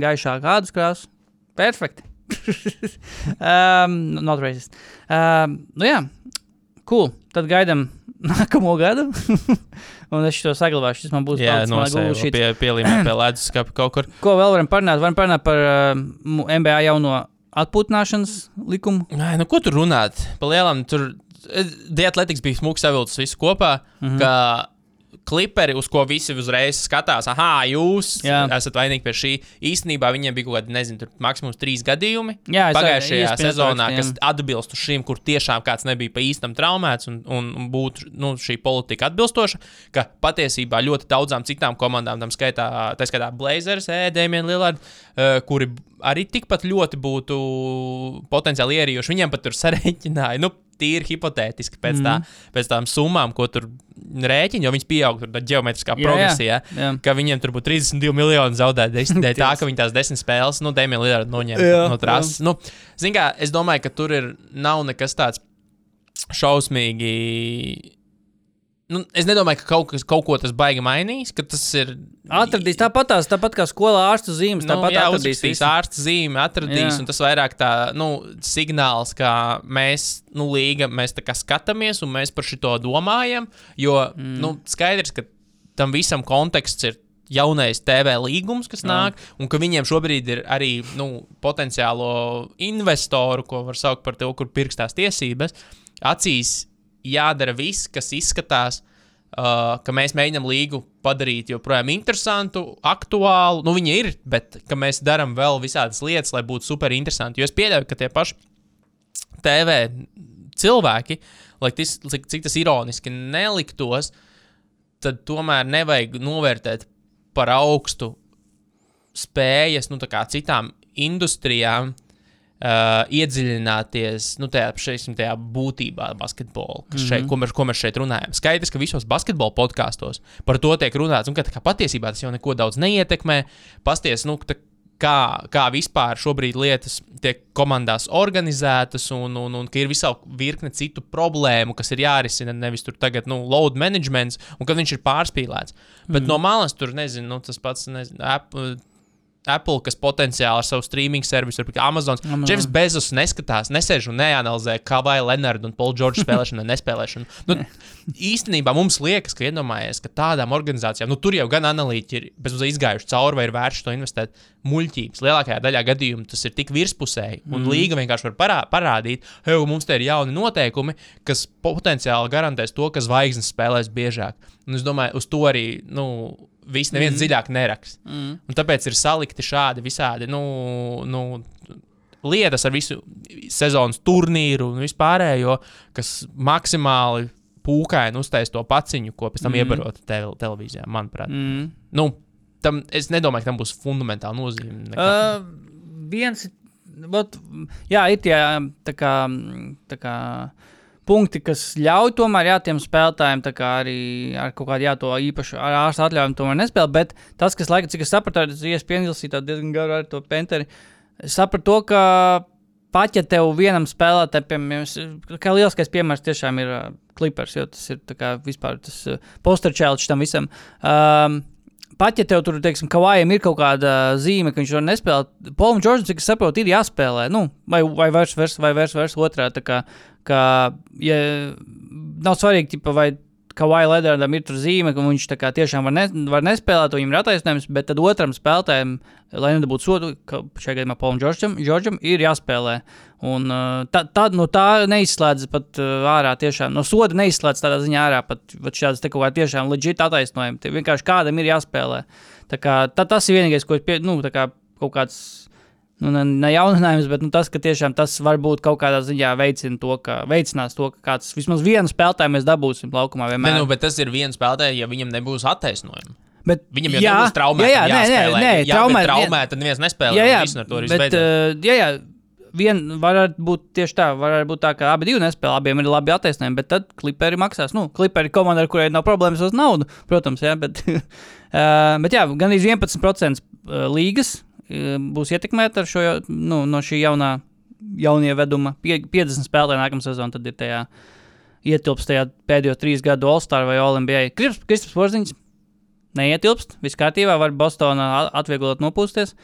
gaišāk ādas krāsa. Perfekti. um, not racist. Um, nu jā, cool. Tad gaidām nākamo gadu. Un es to saglabāšu. Tas man būs Jā, palicis no manā Google sevis Sheets. pie, pielīmē pie ledus skapa kaut kur. Ko vēl varam parunāt? Varam parunāt par uh, mu- NBA jauno atpūtināšanas likumu. Nē, nu ko tur runāt? Pa lielam tur. Diatletiks bija smūgs savilcis visu kopā. Mm. -hmm. Kliperi, uz ko visi uzreiz skatās, ah, jūs Jā. Esat vainīgi pie šī. Īstenībā viņiem bija kaut kādi, nezinu, tur maksimums trīs gadījumi. Jā, Pagājušajā sezonā, rakstu, kas jā. atbilst šim, kur tiešām kāds nebija pa īstam traumēts, un, un, būtu nu, šī politika atbilstoša, ka patiesībā ļoti daudzām citām komandām, tam skaitā, tā skaitā Blazers, Dēmien Lillard, uh, kuri arī tikpat ļoti būtu potenciāli ierījuši, viņiem pat tur sareiķināja. Nu, Tīri hipotētiski pēc, mm. tā, pēc tām summām, ko tur rēķina, jo viņas pieaug tādā geometriskā Jā, jā. progresijā, Jā. ka viņiem tur būtu 32 miljoni zaudēti. Dēļ tā, ka viņi tās desmit spēles, nu, Dēmija Lillard noņēma Jā, no trases. Nu, kā es domāju, ka tur ir, nav nekas tāds šausmīgi. Nu, es nedomāju, ka kaut, kas, kaut ko tas baigi mainīs, tas ir. Atradīs tāpat, tās, tāpat kā skolā ārstu zīmes. Nu, Tāpat jā, atradīs visu. ārsta zīme, atradīs, Jā. un tas vairāk tā, nu, signāls, ka mēs, nu, līga, mēs tā kā skatāmies un mēs par šo domājam, jo, mm. nu, skaidrs, ka tam visam konteksts ir jaunais TV līgums, kas nāk, un ka viņiem šobrīd ir arī, nu, potenciālo investoru, ko var saukt par to, kur pirkstās tiesības, acīs jādara viss, kas izskatās, uh, ka mēs mēģinām līgu padarīt joprojām interesantu, aktuālu. Nu, viņi ir, bet mēs darām vēl visādas lietas, lai būtu super interesanti. Jo es pieļauju, ka tie paši TV cilvēki, lai tis, cik, cik tas ironiski neliktos, tad tomēr nevajag novērtēt par augstu spējas nu, citām industrijām uh, iedziļināties nu, tajā, šeit, tajā būtībā, basketbolā, mm -hmm. šeit, ko, mēs, ko mēs šeit runājam. Skaidrs, ka visos basketbola podkāstos par to tiek runāts, un ka kā patiesībā tas jau neko daudz neietekmē. Pasties, nu, tā, kā, kā vispār šobrīd lietas tiek komandās organizētas, un, un, un ka ir visā virkne citu problēmu, kas ir jārisina. Nevis tur tagad, nu, load management, un ka viņš ir pārspīlēts. Bet mm. no malas tur, nezinu, nu, tas pats, nezinu, Apple, Apple, kas potenciāli ar savu streaming servisu, ir Amazon. Amazon. Jeffs Bezos neskatās, nesēž un neanalizē, kā vai Leonards un Paul George spēlēšanu un nespēlēšanu. Nu, īstenībā mums liekas, ka iedomājies, ka tādām organizācijām, nu, tur jau gan analītiķi ir bezmazliet izgājuši cauri, vai ir vērts to investēt muļķības. Lielākajā daļā gadījumu tas ir tik virspusēji, un mm. līga vienkārši var parā, parādīt, hei, mums te ir jauni noteikumi, kas potenciāli garantēs to, ka zvaigznes spēlēs biežāk. Un es domāju, uz to arī, nu, Viss neviens mm. dziļāk neraksta. Mm. Un tāpēc ir salikti šādi visādi nu, nu, lietas ar visu sezonas turnīru un vispārējo, kas maksimāli pūkaini uztais to paciņu, ko pēc tam mm. iebarot te televīzijā, manuprāt. Mm. Nu, tam, es nedomāju, ka tam būs fundamentāla nozīme. nekā. Uh, viens, vat, jā, ir tie tā kā, tā kā punkti, kas ļauj tomēr jā, tiem spēlētājiem arī ar kaut kādu jā, to īpašu ar ārstu atļaujumu tomēr nespēlēt. Bet tas, kas laikam, cik es sapratu, ir iespējams, diezgan garu ar to penteri. Es sapratu to, ka pat ja tev vienam spēlētājam, kā lielākais piemērs tiešām ir uh, Clippers, jo tas ir kā vispār tas uh, posterčēlis tam visam. Um, Pat ja tev tur, teiksim, kavājam ir kaut kāda zīme, ka viņš var nespēlēt, Polam Džordžam, cik es saprotu, ir jāspēlē. Nu, vai vai vairs, vairs, vai vairs, vairs otrā. Tā kā, ka, ja nav svarīgi, tipa, vai Kavai Ledardam ir tur zīme, ka viņš tā tiešām var, ne, var nespēlēt, viņam ir attaisnojums, bet tad otram spēlētājam, lai nedabūtu sodu, ka šajā gadījumā Polam Džordžam, Džordžam ir jāspēlē. Un uh, tā, tā, no tā neizslēdz pat uh, ārā tiešām, no soda neizslēdz tādā ziņā ārā pat, šādas kaut kā tiešām leģit attaisnojumi. Tie vienkārši kādam ir jāspēlē. Tā kā, tā, tas ir vienīgais, ko es pie, nu, tā kā kaut kāds nu, ne, ne jauninājums, bet nu, tas, ka tiešām tas varbūt kaut kādā ziņā veicina to, ka veicinās to, ka kāds vismaz vienu spēlētāju mēs dabūsim laukumā Ne, vienmēr. nu, bet tas ir viens spēlētājs, ja viņam nebūs attaisnojuma. bet, Viņam jau jā, nebūs traumēta. Jā, jā, nē, nē, nē, jā, traumēt, traumēta, tad neviens nespēlē. jā, jā, ar bet, uh, jā, jā, vien varētu būt tieši tā, varētu būt tā, ka abi nespēlē, abiem ir labi attaisnojumi, bet tad kliperi maksās. Nu, kliperi ir komanda, ar kurai nav problēmas uz naudu, protams, jā, bet, uh, bet jā, gan iz 11% uh, līgas būs ietekmēta šo, nu, no šī jaunā, jaunieveduma. Pie, 50 spēlētāji nākamā sezonā tad ir tajā ietilpst tajā pēdējo trīs gadu All-Star vai Olimpijai. Kristaps Porziņš neietilpst, viss kārtībā, var Bostonā atvieglot nopūsties.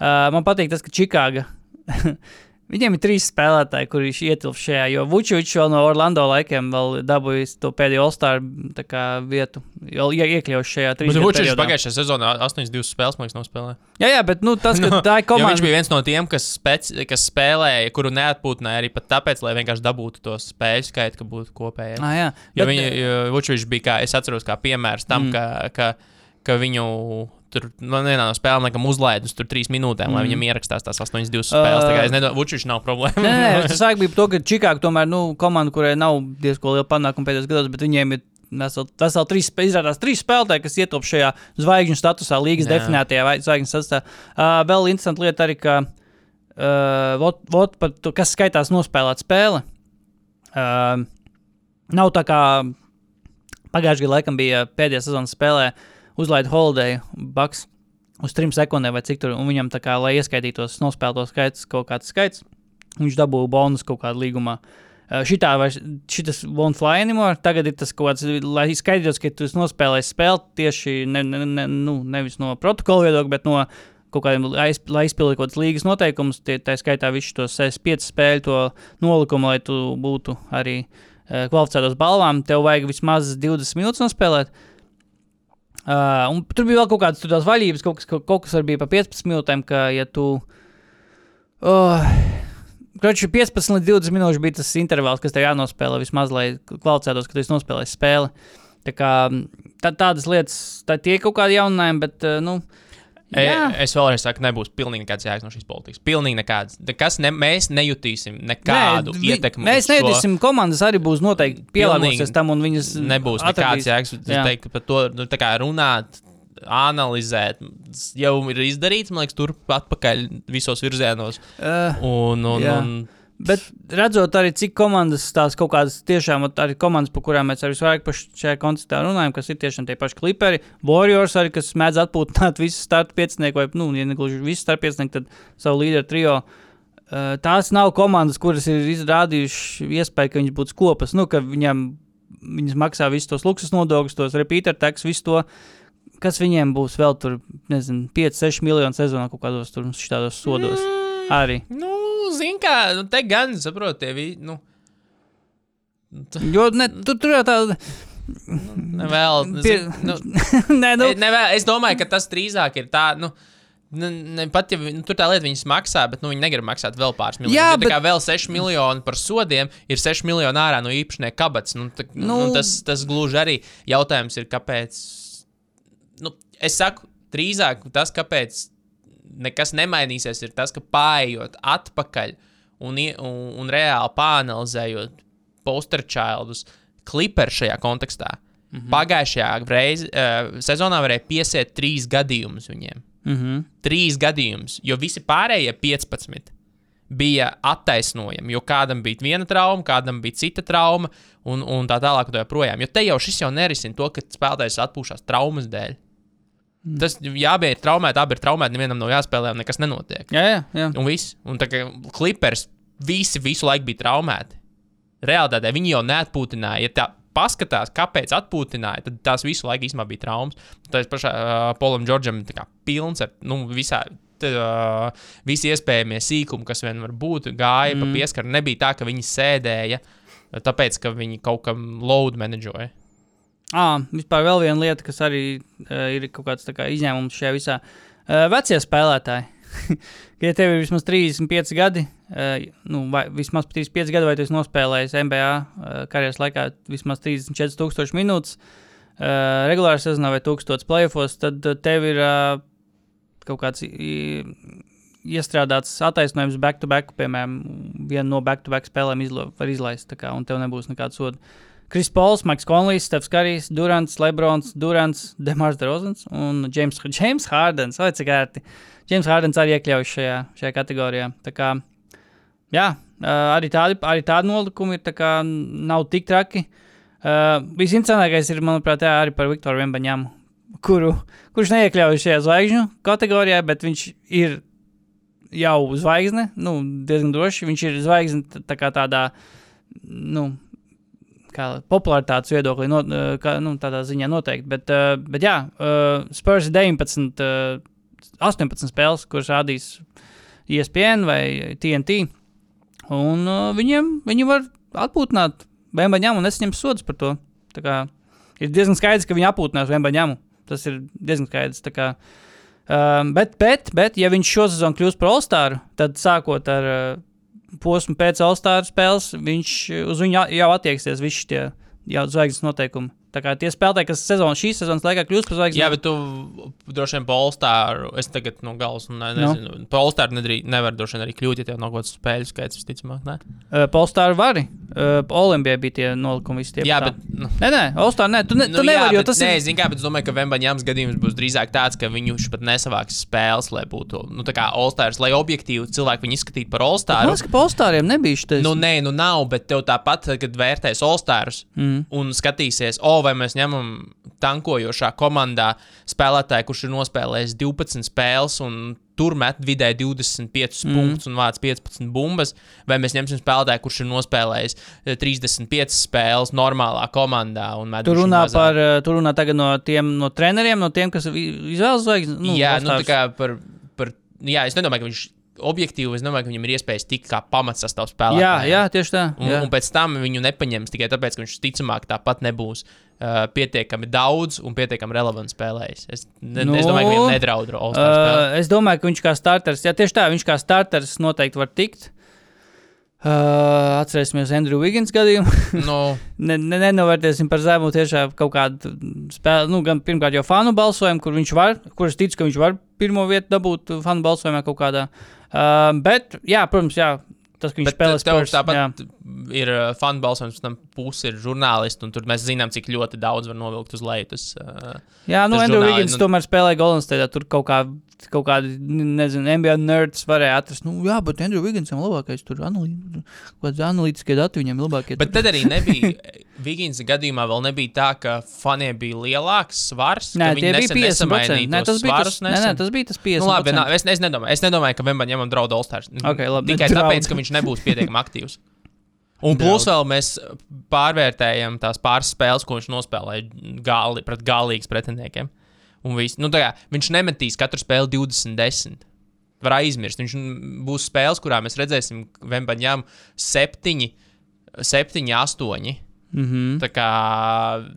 Uh, man patīk tas, ka Čikāga. Viņiem ir trīs spēlētāji, kuriem ietilpst šajā, jo Vučovičs vēl no Orlando laikiem vēl dabūjis to pēdējo All-Star kā vietu. Jau ie- iekļauts šajā trīs Vučs periodā. pagājušajā sezonā 8-2 spēles, man liekas, nospēlēja. Jā, jā, bet nu, tas, ka tā ir Jo viņš komanda. bija viens no tiem, kas, speci, kas spēlēja, kuru neatpūtināja arī pat tāpēc, lai vienkārši dabūtu to spēļu skaitu, ka būtu kopējais. Ah, jā, Jo bet, viņi, Vučs bija, kā es atceros, kā piemērs tam, mm. ka, ka, ka viņu tur man vienā no spēlēm laikam uzlaidus tur trīs minūtēm, mm. lai viņam ierakstās tās 8-2 spēles. Tā kā es nedomāju, Vučs nav problēma. Nē, nē, tas sāk bija to, ka Čikāga tomēr nu, komanda, kurai nav diezgan liela panākuma pēdējos gados, bet viņiem ir vesel, vesel trīs, izrādās trīs spēlētāji, kas ietilp šajā zvaigžņu statusā, līgas Jā. definētajā vai- zvaigžņu statusā. Uh, vēl interesanti lieta arī, ka uh, vot, vot to, kas skaitās nospēlēt spēle. Uh, nav tā kā pagājušajā gadā laikam bija pēdējā sezonas spēlē uzlaida Holiday Bucks uz trim sekundēm vai cik tur, un viņam tā kā, lai ieskaitītos nospēlēto skaits, kaut kāds skaits, viņš dabūja bonus kaut kādā līgumā. Šitā vai šis won't fly anymore. Tagad ir tas kaut kāds, lai skaidrotos, ka tu esi nospēlējis spēli tieši ne, ne, ne, nu, nevis no protokola viedokļa, bet no kaut kādiem, aiz- lai izpildītu kaut kādas līgas noteikumus. tie- Tā skaitā visu to 5 spēļu to nolikumu, lai tu būtu arī kvalificētos balvām. Tev vajag vismaz 20 minūtes nospēlēt. Uh, un tur bija vēl kaut kādas tādas vaļības, kaut kas, kaut, kas bija pa 15 minūtēm, ka, ja tu. Uh, Kroči, 15 līdz 20 minūtes bija tas intervāls, kas tev jānospēlē vismaz, lai kvalificētos, ka tu esi nospēlējis spēli. Tā kā, tā, tādas lietas, tā tie ir kaut kādi jauninājumi, bet, uh, nu, E, es vēlreiz saku, nebūs pilnīgi nekāds jēgas no šīs politikas. Pilnīgi nekāds. Nekas ne, mēs nejutīsim nekādu vi- ietekmi. Mēs šo. neiesim, komandas arī būs noteikti pielāgosies tam, un viņas nebūs atradīs. nekāds jēgas. Es teiktu, par to nu, runāt, analizēt, jau ir izdarīts, man liekas, tur atpakaļ visos virzienos. Uh, Un, un, Jā. un, Bet redzot arī, cik komandas tās kaut kādas tiešām arī komandas, par kurām mēs arī visvairāk par šajā kontekstā runājam, kas ir tiešām tie paši kliperi, Warriors arī, kas mēdz atpūtināt visus startu piecinieku, vai, nu, ja negluži visus startu piecinieku, tad savu līderu trio. Tās nav komandas, kuras ir izrādījušas iespēju, ka viņas būtu kopas, nu, ka viņam, viņas maksā visus tos luksus nodokļus, tos repeater tax, visu to. kas viņiem būs vēl tur, nezinu, 5-6 miljonu sezonā kaut kādos tur šādos sodos. Mm. Arī. Nu, zini, kā, nu, te gan, saproti, tie vi- nu, Jo ne, tur, tur jau tāda. nevēl, Pie... zin, nu, Nē, nu, nu. Nevēl, es domāju, ka tas drīzāk ir tā, nu, Ne, ne, pat ja nu, tur tā lieta viņas maksā, bet nu, viņi negrib maksāt vēl pāris miljonus. Jā, Ja tā bet- kā vēl 6 miljoni par sodiem, ir 6 miljoni ārā no īpašnieka kabatas. Nu, tā, nu, Nu. nu, tas, tas gluži arī jautājums ir, kāpēc. Nu, es saku, drīzāk tas, kāpēc nekas nemainīsies, ir tas, ka pārējot atpakaļ un, un, un reāli pāanalizējot posterčildus, kliperu šajā kontekstā. Mm -hmm. Pagājušajā reiz, uh, sezonā varēja piesiet trīs gadījumus viņiem. mm -hmm. Trīs gadījumus, jo visi pārējie 15 bija attaisnojami. Jo kādam bija viena trauma, kādam bija cita trauma, un, un tā tālāk, un tā. Jo te jau šis jau nerisina to, ka spēlētājs atpūšas traumas dēļ. Tas jā, bija traumēti, abi ir traumēti, nevienam nav jāspēlē, nekas nenotiek. Jā, jā, jā. Un viss. Un tā kā klipers visi visu laiku bija traumēti. Realtātē viņi jau neatpūtināja. Ja tā paskatās, kāpēc atpūtināja, tad tās visu laiku īstenībā bija traumas. Tā pašā uh, Polam Džordžam kā pilns ar nu, visā. Uh, visi iespējamie sīkumi, kas vien var būt, gāja mm. pa pieskaru. Nebija tā, ka viņi sēdēja, tāpēc, ka viņi kaut kam load menedžoja. À, vispār vēl viena lieta, kas arī uh, ir kaut kāds kā, izņēmums šajā visā. Uh, vecie spēlētāji. ja tev ir vismaz 35 gadi, uh, nu, vai vismaz 35 gadi, vai tu esi nospēlējis NBA uh, karjeras laikā vismaz 34,000 minūtes, uh, regulārā sezonā vai 1000 playoffs, tad uh, tev ir uh, kaut kāds iestrādāts attaisnojums back-to-back, piemēram, vienu no back-to-back spēlēm izlo, var izlaist, kā, un tev nebūs nekāda soda. Kris Pols, Maiks Konlijs, Stefs Karijs, Durants, Lebrons, Durants, Demārs Derozens un James, James Hardens. Vai cik ērti? James Hardens arī iekļaujas šajā, šajā kategorijā. Tā kā, jā, arī tādi, arī tādi nolikumi ir, tā kā nav tik traki. Uh, Visinteresantākais ir, manuprāt, jā, arī par Viktoru Vembaņamu, kuru, kurš neiekļaujas šajā zvaigžņu kategorijā, bet viņš ir jau zvaigzne, nu, diezgan droši. Viņš ir zvaigzne tā kā tādā, nu, kā popularitātes viedoklī, no, eh, kā, nu, tādā ziņā noteikti. Bet, uh, bet jā, uh, Spurs ir 19, uh, 18 spēles, kuras rādīs ESPN vai TNT. Un uh, viņiem, viņi var atpūtināt Bembaņām un nesaņems sodus par to. Tā kā ir diezgan skaidrs, ka viņi apūtinās Bembaņām. Tas ir diezgan skaidrs. kā, Um, bet, bet, bet, ja viņš šo sezonu kļūs par All-Star, tad sākot ar uh, posmu pēc All-Star spēles, viņš uz viņu jau attieksies visi tie zvaigznes noteikumi. Tā kā tie spēlētāji, kas sezonu, šīs sezonas laikā kļūst par zvaigznēm, Jā, bet tu droši vien Polstāru, es tagad no galvas ne, nezinu, no. Polstāru nedrī, nevar droši vien arī kļūt, ja tev nav kaut kāds spēļu skaits, visticamāk. Uh, Polstāra vari. Uh, Olimpijā bija tie nolikumi visi tie. Jā, bet. Nu, Nē, nē, All-Star, nē, tu, ne, tu nevari, jo tas nē, ir. Zinu, kā, bet es domāju, ka Vembaņāms gadījums būs drīzāk tāds, ka viņš pat nesavāks spēles, lai būtu, nu, tā kā All-Stars, lai objektīvi cilvēki viņu izskatītu par Man All-Staru. liekas, ka Polstāriem nebija šis. Nu, nē, nu nav, bet tev tāpat, kad vērtēs All-Stars Mm. un skatīsies, o, vai mēs ņemam tankojošā komandā spēlētāju, kurš ir nospēlējis 12 spēles un tur met vidēji 25 mm. punktus un vāc 15 bumbas, vai mēs ņemsim spēlētāju, kurš ir nospēlējis eh, 35 spēles normālā komandā Tur runā, par, uh, tur runā tagad no tiem no treneriem, no tiem, kas izvēlas zvaigznes. Nu, jā, nu, tā kā par, par, jā, es nedomāju, ka viņš objektīvi, es domāju, ka viņam ir iespējas tikt kā pamatsastāvs spēlētājs. jā, jā, tieši tā. Un, jā. un pēc tam viņu nepaņems tikai tāpēc, ka viņš ticamāk tāpat nebūs uh, pietiekami daudz un pietiekami relevants spēlējis. Es, ne, nu, Nu, es domāju, ka viņam nedraud All-Star spēle. Uh, es domāju, ka viņš kā starters, jā, tieši tā, viņš kā starters noteikti var tikt. Uh, atcerēsimies Andrew Wiggins gadījumu. Nu, ne, ne, nenovērtēsim par zemu tiešām kaut kādu spēli. Nu, gan pirmkārt jau fanu balsojumu, kur viņš var, kur es ticu, ka viņš var pirmo vietu dabūt fanu balsojumā kaut kādā. Uh, bet, jā, protams, jā, tas, ka viņš bet spēlē Spurs, tāpat jā. ir uh, fanu balsojums, tam pusi ir žurnālisti, un tur mēs zinām, cik ļoti daudz var novilkt uz leju. Tas, uh, Jā, nu, Andrew nu- tomēr spēlēja Golden State. Tur kaut, kā, kaut kādi, nezinu, NBA nerds varēja atrast. Nu, jā, bet Andrew Wiggins ir labākais. Tur analī- kaut kāds analītiskie dati viņam ir labākie. bet tad arī nebija. Vigīnas gadījumā vēl nebija tā, ka faniem bija lielāks svars. Nē, tie bija nesen 50%. nesamainīja Nē, tas bija tas, nē, nē, tas bija tas 50%. Nu, labi, nā, es, es, nedomāju, es nedomāju, ka Vemba ņemam draudu All-Stars. Ok, labi, Tikai draud. tāpēc, ka viņš nebūs pietiekami aktīvs. Un plus vēl mēs pārvērtējam tās pāris spēles, ko viņš nospēlēja gali, pret galīgiem pretiniekiem. Un viss. Nu, kā, viņš nemetīs katru spēli 20, 10. Var aizmirst. Viņš būs spēles, kurā mēs redzēsim Vembaņām 7, 7, 8. Mm -hmm. Tā kā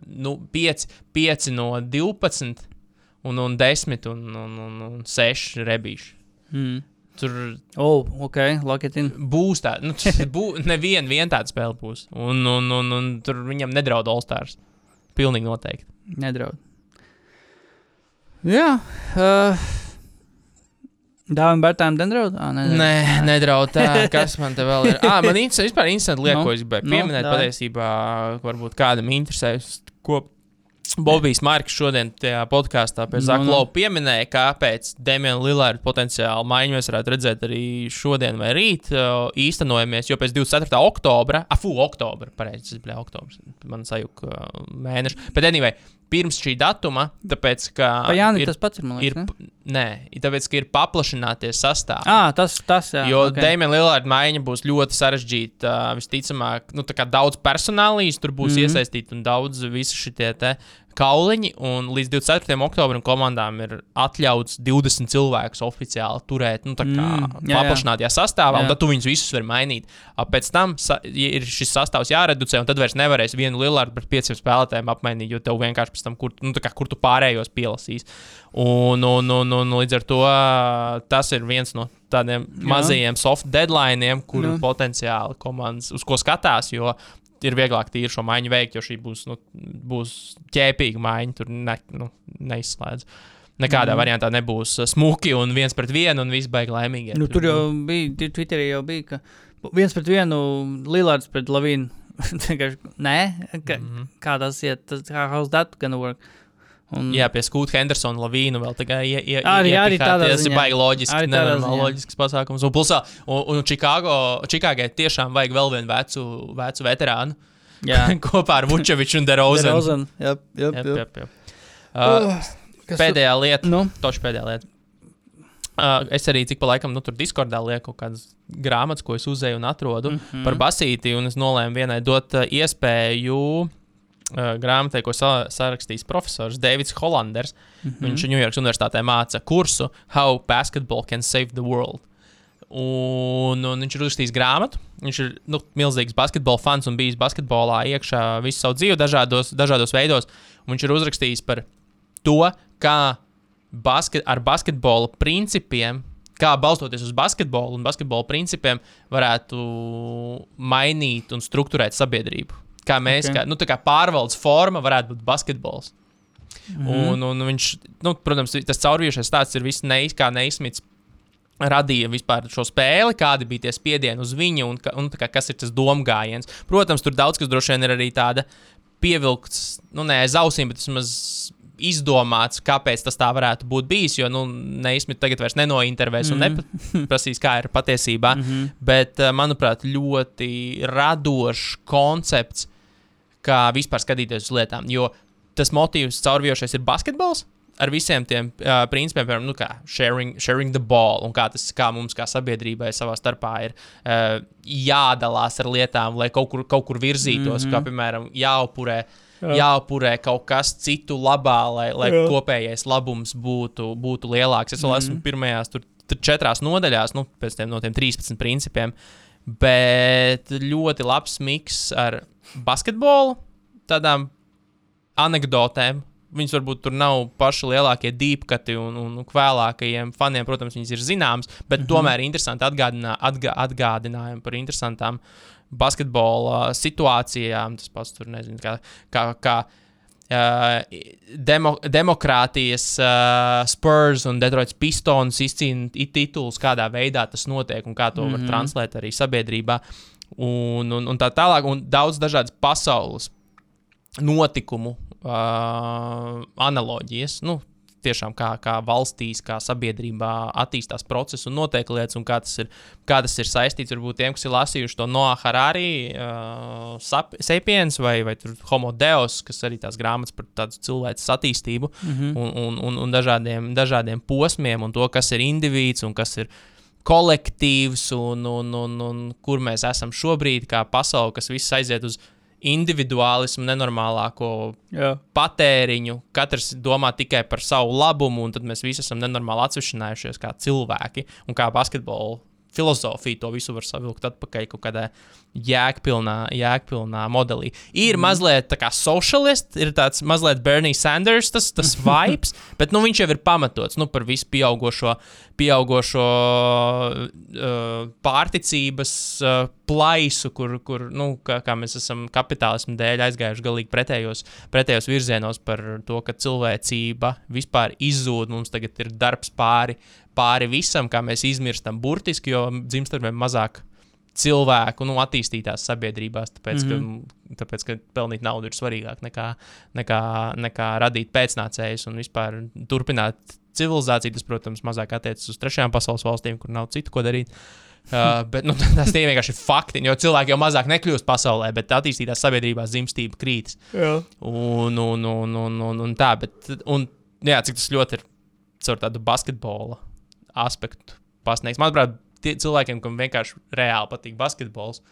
nu, 5, 5 no 12 un, un 10 un, un, un, un 6 rebīši. Mm. Tur Oh, ok, lock it in. būs tā, nu, bū, neviena vien tāda spēle būs. Un, un, un, un tur viņam nedraud All-Stars. Pilnīgi noteikti. Nedraud. Jā. Uh, Dāvim Bērtām nedraud? Ah, nedraud. Nē, nedraud tā. Kas man te vēl ir? Ah, man interesē, vispār interesanti lieta, Nu, ko es gribēju nu, pieminēt. dāj. Patiesībā, varbūt kādam interesē, ko Bobijs Marks šodien tajā podkāstā pie Nu, Zaka nu. Lapa pieminēja, kāpēc Demiana Lillard potenciāli maiņu mēs varētu redzēt arī šodien vai rīt uh, īstenojamies, jo pēc 24. oktobra, ah, fu, oktobra, pareizi, tas bija oktobrs, man sajūta uh, mēneši. Bet anyway, pirms šī datuma, tāpēc, ka. Pa Jāni ir, tas pats ir, ne? nē, tāpēc, ka ir paplašināties sastāvs. Ah, tas, tas, jā. Jo ok. okay. Dēmona Lillard maiņa būs ļoti sarežģīta. Visticamāk, nu, tā kā daudz personālijas tur būs mm. -hmm. iesaistīti un daudz visi šie kauliņi. Un līdz 24. oktobrim komandām ir atļauts 20 cilvēkus oficiāli turēt, nu, tā kā Mm, jā, jā. paplašinātajā sastāvā, Jā. un tad tu viņus visus vari mainīt. Pēc tam ir šis sastāvs jāreducē, un tad vairs nevarēs vienu Lillardu pret pieciem spēlētājiem apmainīt, jo tev vienkārši pēc tam, kur, nu, kā, kur tu pārējos pielasīs. Un, un, un, un līdz ar to tas ir viens no tādiem Jā. mazajiem soft deadlineiem, kuru Jā. potenciāli komandas uz ko skatās. Jo ir vieglāk tīri šo maiņu veikt, jo šī būs, nu, būs ķēpīga maiņa. Tur ne, nu, neizslēdz. Nekādā mm. variantā nebūs ā, smuki un viens pret vienu un viss beigas laimīgi. Nu, tur jau bija, Twitterī jau bija, ka viens pret vienu Lillards pret Lavīnu. Nē, ka, mm. -hmm. kā tas iet, tas kā how's that gonna work? Un, Jā, pie Skūta Hendersona Lavīnu vēl tikai ie, ie, Arī- arī tādā Tas ir ziņā. baigi loģiski, Arī nenormāli ziņā. loģisks pasākums. Un, plusā, un, un Čikāgo, Čikāgai tiešām vajag vēl vienu vecu, vecu veterānu jā. kopā ar Vučeviču un Derozenu. Rozan, jā, jā, jā. jep. Uh, Kas pēdējā lieta, Nu, toši pēdējā lieta. Uh, es arī cik pa laikam, nu, tur Discordā lieku kaut kādas grāmatas, ko es uzēju un atrodu mm. -hmm. par basīti, un es nolēmu vienai dot uh, iespēju uh, grāmatai, ko sa sarakstījis profesors Davids Hollanders. Mm. -hmm. Viņš Ņujorkas Universitātē māca kursu How Basketball Can Save the World. Un, un viņš ir uzrakstījis grāmatu. Viņš ir nu, milzīgs basketbola fans un bijis basketbolā iekšā visu savu dzīvi, dažādos, dažādos veidos. Un viņš ir uzrakstījis par to, kā basket, ar basketbola principiem, kā balstoties uz basketbolu un basketbola principiem, varētu mainīt un struktūrēt sabiedrību. Kā mēs, Ok. okay. kā, nu, tā kā pārvaldes forma varētu būt basketbols. Mhm. Mm. Un, un viņš, nu, protams, tas caurvījušais stāsts ir viss neiz, neizsmits. Radīja vispār šo spēli, kādi bija tie spiedieni uz viņu un, un kā, kas ir tas domgājiens. Protams, tur daudz kas droši vien ir arī tāda pievilkts, nu, ne aiz ausīm, bet vismaz izdomāts, kāpēc tas tā varētu būt bijis. Jo, nu, neizsmit tagad vairs nenointervēs un neprasīs, kā ir patiesībā. Mhm. Bet, eh, manuprāt, ļoti radošs koncepts, kā vispār skatīties uz lietām. Jo tas motīvs caurvijošais ir basketbols. Ar visiem tiem uh, principiem, piemēram, nu, kā sharing, sharing the ball, un kā tas kā mums, kā sabiedrībai, savā starpā ir uh, jādalās ar lietām, lai kaut kur, kaut kur virzītos, mm -hmm. kā piemēram, jāupurē, Jā. jāupurē kaut kas citu labā, lai, lai Jā. kopējais labums būtu, būtu lielāks. Es vēl mm esmu pirmajās tur, tur četrās nodaļās, nu, pēc tiem, no tiem 13 principiem, bet ļoti labs miks ar basketbolu, tādām anekdotēm. Viņas varbūt tur nav paši lielākie dīpkati un, un, vēlākajiem faniem, protams, viņas ir zināmas, bet mm -hmm. tomēr interesanti atgādinā, atgā, atgādinājumi par interesantām basketbola situācijām. Tas pats tur nezinu, kā. kā, kā Uh, demo, demokrātijas uh, Spurs un Detroits Pistons izcīna i- titulus, kādā veidā tas notiek un kā to mm -hmm. var translēt arī sabiedrībā. Un, un, un tā tālāk, un daudz dažādas pasaules notikumu uh, analoģijas. Nu, tiešām kā, kā valstīs, kā sabiedrībā attīstās procesi un notiek lietas, un kā tas ir, kā tas ir saistīts varbūt tiem, kas ir lasījuši to Noah Harari, uh, sap- Sapiens vai, vai tur Homo Deus, kas arī tās grāmatas par tādu cilvēces attīstību mm -hmm. un, un, un, un dažādiem, dažādiem posmiem, un to, kas ir individs un kas ir kolektīvs, un, un, un, un kur mēs esam šobrīd, kā pasaule, kas viss aiziet uz individuālismu, nenormālāko Jā. patēriņu, katrs domā tikai par savu labumu, un tad mēs visi esam nenormāli atsevišķinājušies kā cilvēki. Un kā basketbola filozofija to visu var savilkt atpakaļ kaut kādā jēgpilnā, jēgpilnā modelī. Ir mm. mazliet tā kā socialists, ir tāds mazliet Bernie Sanders, tas, tas vibes, bet nu, viņš jau ir pamatots nu, par visu pieaugušo, pieaugušo uh, pārticības uh, plaisu, kur, kur nu, kā, kā mēs esam kapitālismu dēļ aizgājuši galīgi pretējos, pretējos virzienos par to, ka cilvēcība vispār izzūd, mums tagad ir darbs pāri, pāri visam, kā mēs izmirstam burtiski, jo dzimst ar vien mazāk cilvēku nu, attīstītās sabiedrībās, tāpēc, mm -hmm. ka, tāpēc ka pelnīt naudu ir svarīgāk nekā, nekā, nekā radīt pēcnācējus un vispār turpināt civilizāciju. Tas, protams, mazāk attiecas uz trešajām pasaules valstīm, kur nav citu ko darīt. Uh, bet nu, tas tie vienkārši ir fakti, jo cilvēki jau mazāk nekļūst pasaulē, bet attīstītās sabiedrībās dzimstība krītas. Un, un, un, un, un, un tā, bet, un, jā, cik tas ļoti ir caur tādu basketbola aspektu pasniegts. Manuprāt, cilvēkiem, kam vienkārši reāli patīk basketbols,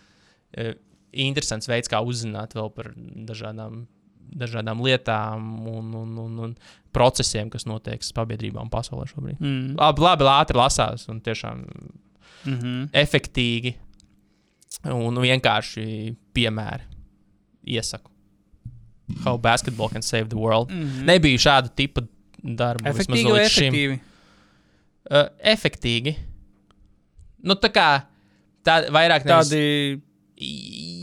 ir interesants veids, kā uzzināt vēl par dažādām, dažādām lietām un, un, un, un procesiem, kas notiek sabiedrībā un pasaulē šobrīd. Mm. Labi, labi ātri lasās un tiešām Mm -hmm. efektīgi un vienkārši piemēri iesaku. How basketball can save the world. Mm -hmm. Nebija šāda tipa Efektīgi vai līdz šim. Efektīvi? Uh, efektīgi. Nu, tā kā tā vairāk nevis- Tādi.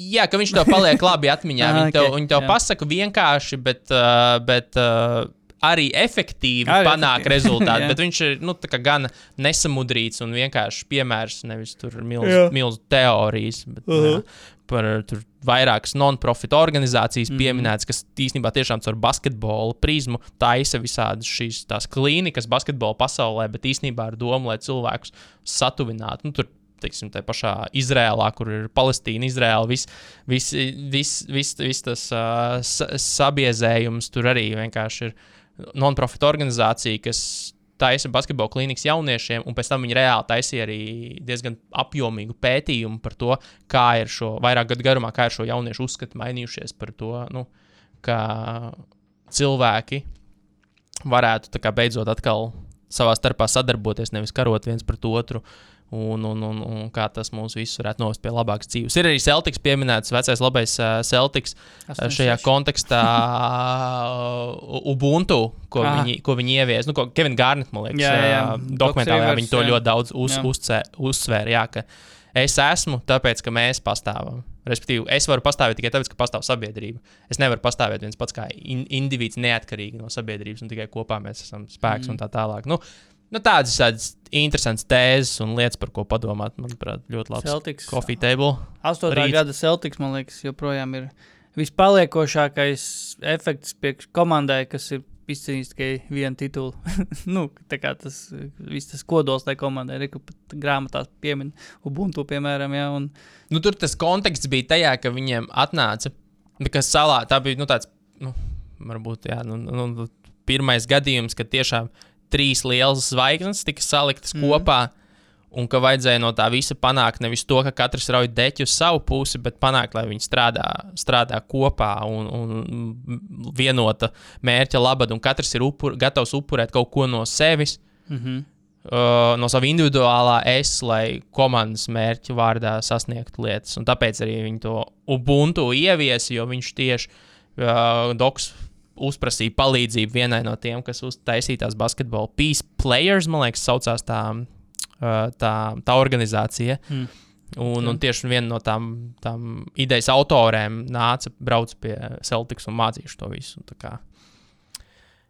Jā, ka viņš to paliek labi atmiņā. Ah, Viņi tev, ok, viņi tev jā. pasaka vienkārši, bet, uh, bet uh, arī efektīvi Arī panāk efektīvi. rezultātu. Bet viņš ir nu, gan nesamudrīts un vienkārši piemērs, nevis tur milz, milz teorijas. Bet, uh. -huh. jā, par tur vairākas non-profit organizācijas mm. -hmm. pieminētas, kas īstenībā tiešām caur basketbola prizmu taisa visādas šīs tās klīnikas basketbola pasaulē, bet īstenībā ar domu, lai cilvēkus satuvinātu. Nu, tur, teiksim, tā pašā Izrēlā, kur ir Palestīna, Izrēla, viss vis, vis, vis, vis tas uh, sa- sabiezējums tur arī vienkārši ir non-profit organizācija, kas taisa basketbola klīnikas jauniešiem, un pēc tam viņi reāli taisīja arī diezgan apjomīgu pētījumu par to, kā ir šo vairāk gadu garumā, kā ir šo jauniešu uzskati mainījušies par to, nu, ka cilvēki varētu kā beidzot atkal savā starpā sadarboties, nevis karot viens pret otru. Un, un, un, un kā tas mūs visus varētu novest pie labākas dzīves. Ir arī Celtics pieminēts, vecais labais uh, Celtics uh, šajā 86. kontekstā uh, Ubuntu, ko, Ah. viņi, ko viņi ievies. Nu, ko Kevins Garnets, man liekas, Jā, jā, uh, dokumentālajā viņi to jā. ļoti daudz uz, uzcē, uzsvēra. Jā, ka es esmu tāpēc, ka mēs pastāvam. Respektīvi, es varu pastāvēt tikai tāpēc, ka pastāv sabiedrība. Es nevaru pastāvēt viens pats kā in, indivīds neatkarīgi no sabiedrības, un tikai kopā mēs esam spēks mm. un tā tālāk. Nu, nu, tādas tādas interesantas tēzes un lietas, par ko padomāt, manuprāt, ļoti labs. Celtics. Coffee table. 8. Rīt. gada Celtics, man liekas, joprojām ir vispaliekošākais efekts priekš komandai, kas ir izcīnījis tikai vienu titulu. nu, tā kā tas viss tas kodols tai komandai, ir, pat grāmatās piemin Ubuntu, piemēram, ja, un Nu, tur tas konteksts bija tajā, ka viņiem atnāca, kas salā, tā bija nu, tāds, nu, varbūt, jā, nu, nu, nu, pirmais gadījums, kad tiešām trīs lielas zvaigznes tika saliktas mm. kopā. Un ka vajadzēja no tā visa panākt nevis to, ka katrs rauj deķi uz savu pusi, bet panākt, lai viņi strādā, strādā kopā un, un vienota mērķa labad, un katrs ir upur, gatavs upurēt kaut ko no sevis, mm -hmm. uh, no sava individuālā es, lai komandas mērķa vārdā sasniegtu lietas. Un tāpēc arī viņi to Ubuntu ieviesa, jo viņš tieši uh, doks uzprasīja palīdzību vienai no tiem, kas uztaisīja tās basketbola Peace Players, man liekas, saucās tā, tā, tā organizācija. Mm. Un, un tieši viena no tām, tām idejas autoriem nāca, brauca pie Celtics un mācīja to visu. Kā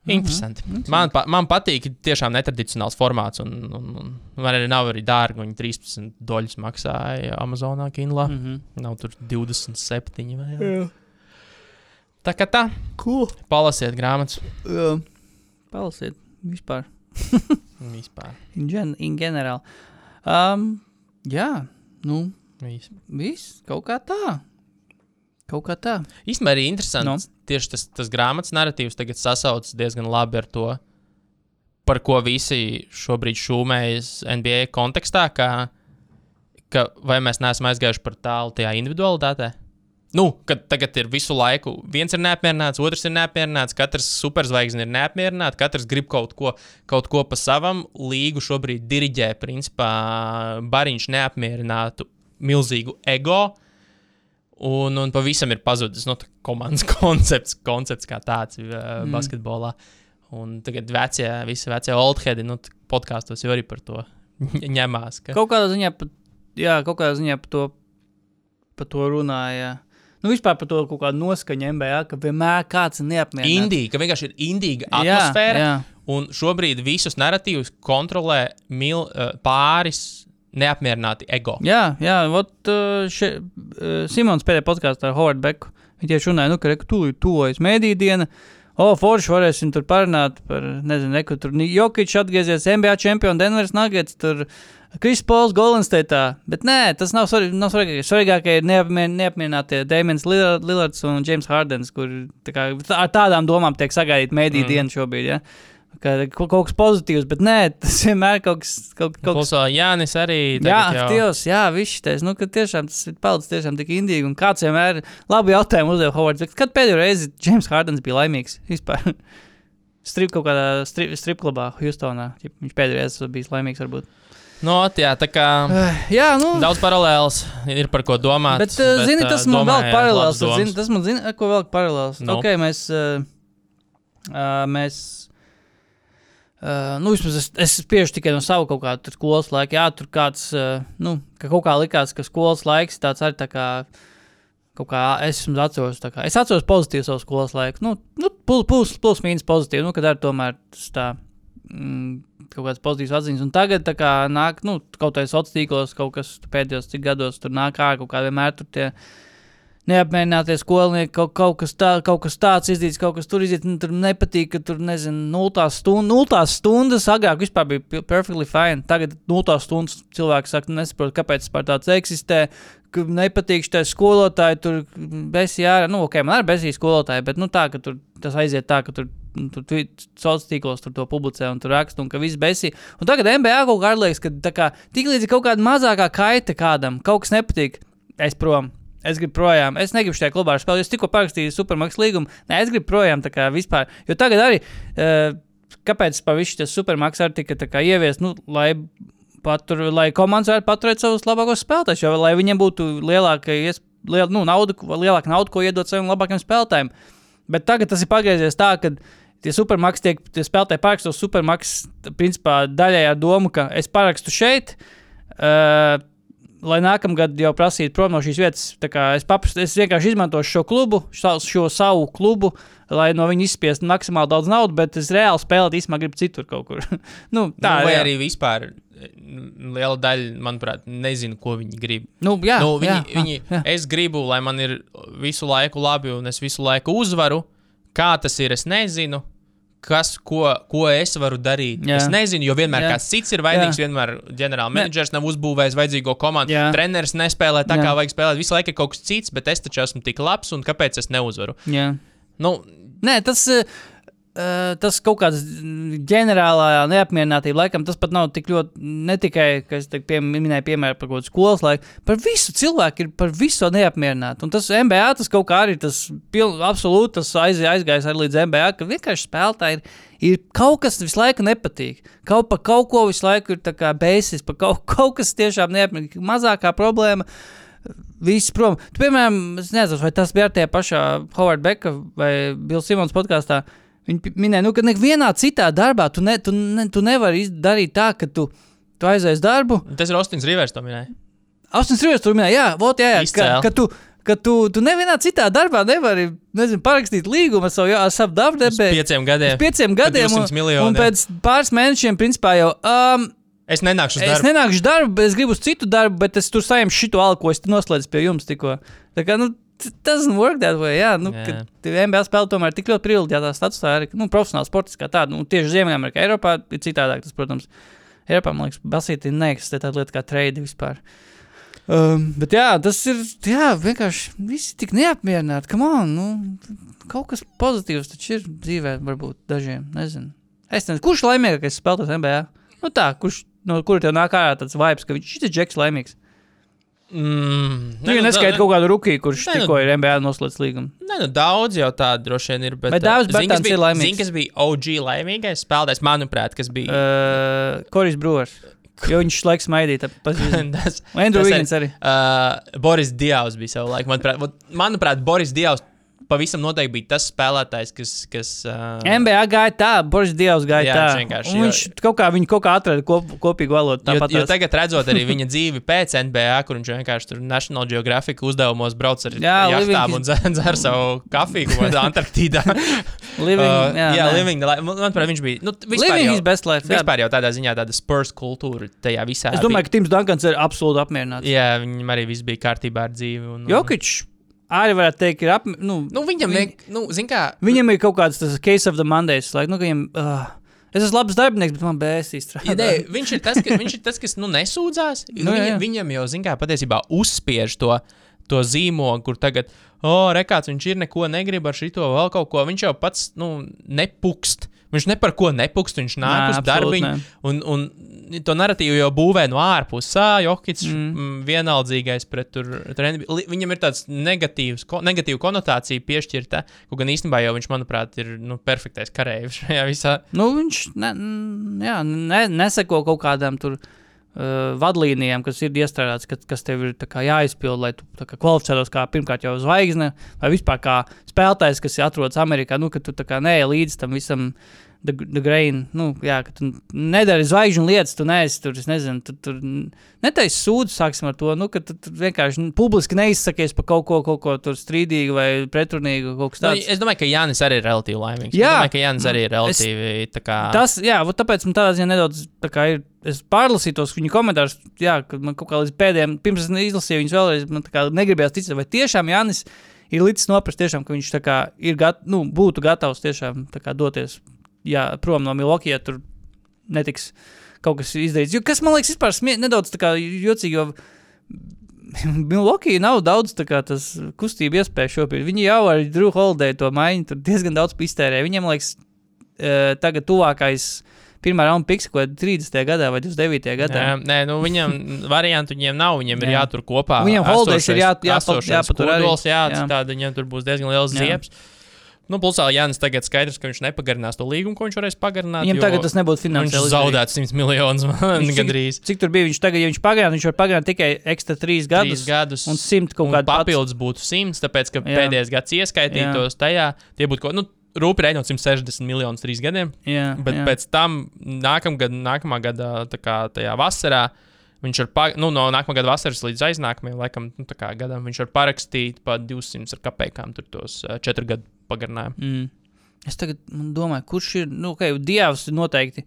Interesanti. Mm -hmm. man, pa, man patīk tiešām netradicionāls formāts, un, un, un man arī nav arī dārgi. Viņi 13 doļus maksāja Amazonā, Kindlā. Mm Mm -hmm. Nav tur 27 vai jā. Tā kā tā, Cool. palasiet grāmatas Jā. Palasiet vispār. vispār. In, gen, in general. Um, jā, nu, Viss. viss kaut kā tā. Kaut kā tā. Īstenībā arī interesanti. No. Tieši tas, tas grāmatas narratīvs tagad sasaucas diezgan labi ar to, par ko visi šobrīd šūmējas NBA kontekstā. Ka, ka vai mēs neesam aizgājuši par tālu tajā individualitātē? Nu, kad tagad ir visu laiku viens ir neapmierināts, otrs ir neapmierināts, katrs superzvaigznes ir neapmierināts, katrs grib kaut ko, kaut ko pa savam. Līgu šobrīd diriģē, principā, bariņš neapmierinātu milzīgu ego. Un, un pavisam ir pazudis nu, komandas koncepts, koncepts kā tāds uh, mm. basketbolā. Un tagad vecie, visi vecie oldheadi, nu, podkāstos jau arī par to ņemās. Ka... Kaut kādā ziņā, jā, kaut kādā ziņā par to, par to runāja. Nu, vispār par to kaut kādu noskaņu MBA, ka vienmēr kāds ir neapmierināts. Indija, ka vienkārši ir indīga Jā, atmosfēra. jā. Un šobrīd visus narratīvus kontrolē mil, uh, pāris neapmierināti ego. Jā, jā, ot, uh, še, uh, Simons pēdējā podkāstā ar Hovardu Beku. Viņš tieši runāja, nu, ka tūlīt tuvojas mēdīņu diena. O, forši varēsim tur parunāt par, nezinu, neko tur. Jokic atgriezies NBA čempionu Denveras Nuggets, tur Kris Pols Golensteitā. Bet nē, tas nav, svarī, nav svarīgākie. Svarīgākie ir neapmier, neapmierinātie Dēmons Lillards un James Hardens, kur tā kā, ar tādām domām tiek sagaidīta mēdīņu mm. diena šobrīd. Ja? Ka, kaut, kas pozitīvs, bet nē, tas vienmēr kaut kas, kaut, kaut Klausā, Jānis arī. Jā, Dievs, jā, viss šis nu, ka tiešām tas ir palicis tiešām tik indīgi. Un kāds vienmēr labi jautājumu uzdeva Hovards. Kad pēdējo reizi James Hardens bija laimīgs vispār? Strip kaut kādā strip, strip klubā, Houstonā. Viņš pēdējo reizi bija laimīgs, varbūt. Nu, ot, jā, tā kā Jā, nu. daudz paralēls ir par ko domāt. Bet, bet zini, tas ā, man vēl paralēls. Zini, tas man zina, ko vēl paralēls. Nu. No. Ok, mēs. Uh, mēs Uh, nu, vismaz es, es spiežu tikai no sava kaut kāda tur skolas laika. Jā, tur kāds, uh, nu, ka kaut kā likās, ka skolas laiks tāds arī tā kā, kaut kā es esmu atceros, kā, es atceros pozitīvu savu skolas laiku. Nu, nu plus, plus, plus mīnus pozitīvu, nu, kad arī tomēr tas tā, kaut kāds pozitīvs atziņas. Un tagad, kā nāk, nu, kaut kādā sociālos tīklos, kaut kas pēdējos gados tur nāk ārā, kaut kā vienmēr tur tie neapmierinātie skolnieki, kaut, kaut, kas tā, kaut kas tāds izdarīts, kaut kas tur izdarīts. Nu, tur nepatīk, ka tur, nezinu, nultās stundas, nultās stundas agrāk vispār bija perfectly fine. Tagad nultās stundas cilvēks saka, nesaprot, kāpēc tas tāds eksistē. Nepatīk šī skolotāja, tur bez jārā. Nu, ok, man arī bezīs skolotāja, bet nu, tā, ka tur tas aiziet tā, ka tur. nu, Tur sociālos tīklos tur to publicē un tur raksta, un ka viss besī. Un tagad MBA kaut kā liekas, ka kā, tik līdz ir kaut kāda mazākā kaita kādam, kaut kas nepatīk, es prom. Es gribu projām. Es negribu šajā klubā spēlēt. Es tikko parakstīju supermaks līgumu. Nē, es gribu projām tā kā vispār. Jo tagad arī, uh, kāpēc pavisam tas supermaks arī tika tā kā ieviest, nu, lai, patur, lai komandas varētu paturēt savus labākos spēlētājus, jo lai viņiem būtu lielāka, liel, nu, nauda, lielāka nauda, ko iedot saviem labākajiem spēlētājiem. Bet tagad tas ir pagriezies tā, ka tie supermaks tiek, tie spēlētāji paraksta uz supermaks, t- principā daļai ar domu, ka es parakstu šeit. Uh, lai nākamgad jau prasītu prom no šīs vietas, es, papras, es vienkārši izmantošu šo klubu, šo, šo savu klubu, lai no viņa izspiestu maksimāli daudz naudas, bet es reāli spēlēt īstenībā gribu citur kaut kur. nu, Tā, nu, vai jā. arī vispār liela daļa, manuprāt, nezinu, ko viņi grib. Nu, jā, nu, viņi, jā, viņi, jā. es gribu, lai man ir visu laiku labi, un es visu laiku uzvaru. Kā tas ir, es nezinu. Kas, ko, ko es varu darīt? Jā. Es nezinu, jo vienmēr Jā. kāds cits ir vainīgs. Jā. Vienmēr ģenerāla menedžers nav uzbūvējis vajadzīgo komandu. Jā. Treneris nespēlē tā, Jā. kā vajag spēlēt. Visu laiku ir kaut kas cits, bet es taču esmu tik labs, un kāpēc es neuzvaru? jā. Nu, Nē, tas, uh, tas kaut kāds ģenerālā neapmierinātība, laikam, tas pat nav tik ļoti, ne tikai, kas pie, minēja, piemēram, par kaut kādu skolas laiku, par visu cilvēku ir par visu neapmierināti. Un tas MBA, tas kaut kā arī tas pil, absolūti tas aiz, aizgājis arī līdz MBA, ka vienkārši spēlētāji ir, ir kaut kas visu laiku nepatīk. Kaut par kaut ko visu laiku ir tā kā beigas, par kaut, kaut kas tiešām neapmierināti. Mazākā problēma. Visi prom. Tu, piemēram, es nezinu, vai tas bija ar tajā pašā Hovarda Beka vai Bills Simons podkāstā. Viņi pi- minēja, nu, ka nevienā citā darbā tu, ne, tu, ne, tu nevari darīt tā, ka tu, tu aizies darbu. tas ir Ostins Rivers, to minēja. Astoņas reizes tur minēja, jā, vot, jā, jā ka, ka tu. Ka tu, tu nevienā citā darbā nevari nezinu, parakstīt līgumu ar savu, ar savu darbu. Uz pieciem gadiem. Pieciem gadiem. 200 Un, un pēc pāris mēnešiem, principā, jau um, Es nenākšu uz Es darbu. nenāku uz darbu, es gribu uz citu darbu, bet es tur saņemu šo algu, ko es noslēdzu pie jums tikko. Tā kā, nu, doesn't work that way. Jā, nu, yeah. NBA spēle tomēr tik ļoti privileģētā statusā, arī nu, profesionāls sports kā tāds. Nu, tieši Ziemeļamerikā, Eiropā ir citādāk, tas, protams. Eiropā, man liekas, basītī neeksistē tāda lieta kā trade vispār. Um, bet jā, tas ir jā, vienkārši visi tik neapmierināti. Come on, nu, kaut kas pozitīvs taču ir dzīvē, varbūt dažiem. Nezinu. Es nezinu, kurš laimīgākais spēlētājs NBA? Nu tā, kurš no kura tev nāk ārā tāds vibes, ka viņš ir džeks laimīgs. Mm, Nu, ja neskaidro kaut kādu rookie, kurš Nē, nu- tikko ir NBA noslēdz līgumu. Nē, nu daudz jau tādu droši vien ir. Bet, Bet uh, zini, kas Bertāns ir laimīgs. Zini, kas bija OG laimīgais spēlētājs, manuprāt, kas bija. Uh, Koris Brūvers. Jo viņš laiks maidīja. tas, Andrew Tas Wiggins arī. uh, Boris Dievs bija savu laiku. Manuprāt, manuprāt Boris Dievs pavisam noteikti bija tas spēlētājs, kas. kas uh, NBA gāja tā, Boris Dievs gāja Jā, tā. jo- Viņš kaut kā, kaut kā atrada kop, kopīgu valodu. Jo, jo tagad, redzot arī viņa dzīvi pēc NBA, kur viņš vienkārši tur National Geographic uzdevumos brauc ar jachtām un dzer, savu kafiju kaut kādā Antarktīdā. Living, Uh, jā, jā living, manuprāt, viņš bija. Nu, vispār Living jau, his best life. vispār jau tādā ziņā tāda spurs kultūra tajā visā. Es domāju, ka Tims Dunkans ir absolūti apmierināts. Jā, viņam arī viss bija kārtībā ar dzīvi. Un, un, Jokic arī varētu teikt, ir ap, nu, Nu, viņam, Viņ- vien, nu, kā, Viņam ir kaut kāds tas case of the Mondays. Like, nu, viņam, uh, es esmu labs darbinieks, bet man bēsīs. Ja, nē, viņš, ir tas, ka, viņš ir tas, kas nu, nesūdzās. Nu, jā, viņa, jā. viņam jau, zināmā mērā, patiesībā uzspiež to, to zīmogu, kur tagad, oh, rekāts, viņš ir neko negrib ar šito vēl kaut ko. Viņš jau pats nu, nepukst. Viņš ne par ko nepukst, viņš nāk Nē, uz nē. Un, un to narratīvu jau būvē no ārpuses. Ah, Jokits Mm. mm. vienaldzīgais pret tur. Li- Viņam ir tāds negatīvs, ko, negatīva konotācija piešķirta. Kaut gan īstenībā jau viņš, manuprāt, ir nu, perfektais karavīrs šajā visā. Nu, viņš ne, jā, ne, neseko kaut kādām tur. Uh, vadlīnijām, kas ir iestrādātas, kas, kas tev ir jāizpild, lai tu kā kvalificētos kā pirmkārt jau zvaigzne, vai vispār kā spēlētājs, kas atrodas Amerikā. Nu, ka tu kā neej līdz tam visam, the, the grain. Nu, jā, ka tu nedari zvaigžņu lietas, tu neesi tur, es nezinu, tu tur netaisi sūdu, sāksim ar to, nu, ka tu, tu vienkārši nu, publiski neizsakies par kaut ko, kaut ko tur strīdīgu vai pretrunīgu, kaut kas Nu, tāds. es domāju, ka Jānis arī ir relatīvi laimīgs. Jā. Es domāju, ka Jānis arī ir relatīvi. tā Kā... Tas, jā, tāpēc man tādā ziņā nedaudz tā kā ir. Es pārlasīju tos viņa komentārus, jā, kad man kaut kā līdz pēdējiem, pirms es izlasīju viņus vēlreiz, man tā kā negribējās ticēt, vai tiešām Jānis ir līdz noprast, tiešām, ka viņš tā kā ir gat, nu, būtu gatavs tiešām kā doties jā, prom no Milwaukee, ja tur netiks kaut kas izdarīts. Jo, kas man liekas, vispār smie, nedaudz jocīgi, jo Milwaukee nav daudz tas kustību iespēju šobrīd. Viņi jau ar Drew Holiday to maiņu tur diezgan daudz iztērē. Viņiem liekas, eh, tagad tuvākais pirmā raunda piks, ko 30. gadā vai 29. gadā. Jā, nē, nu viņam variantu viņiem nav. Viņiem ir Jā. jātur kopā. Viņam Holidays ir jā- jā- esošais jāpatur kodols, Jā, Jā. citādi viņam tur būs diezgan liels Jā. ziepes. Nu, plus Jānis tagad skaidrs, ka viņš nepagarinās to līgumu, ko viņš varēs pagarināt. Viņam tagad tas nebūtu Viņš finansiāli. zaudētu 100 miljonus Viņš cik- gandrīz. Cik tur bija? Viņš tagad, ja viņš pagarinās, viņš var pagarināt tikai ekstra trīs gadus. Trīs gadus. Un simt kaut un kādu papildus būtu 100, tāpēc, ka Jā. pēdējais gads ieskaitītos tajā. Tie būtu kaut nu, rūpīgi rēķinot 160 miljonus trīs gadiem. Jā, Bet jā. pēc tam, nākamgad, nākamā gada kā, tajā vasarā, viņš var, pa, nu, no nākamā gada vasaras līdz aiznākamajam laikam, nu, gadam, viņš var parakstīt pa 200 ar kapekām tur tos uh, četru gadu pagarinājumu. Mm. Es tagad man domāju, kurš ir. Nu, okay, Dievs ir noteikti.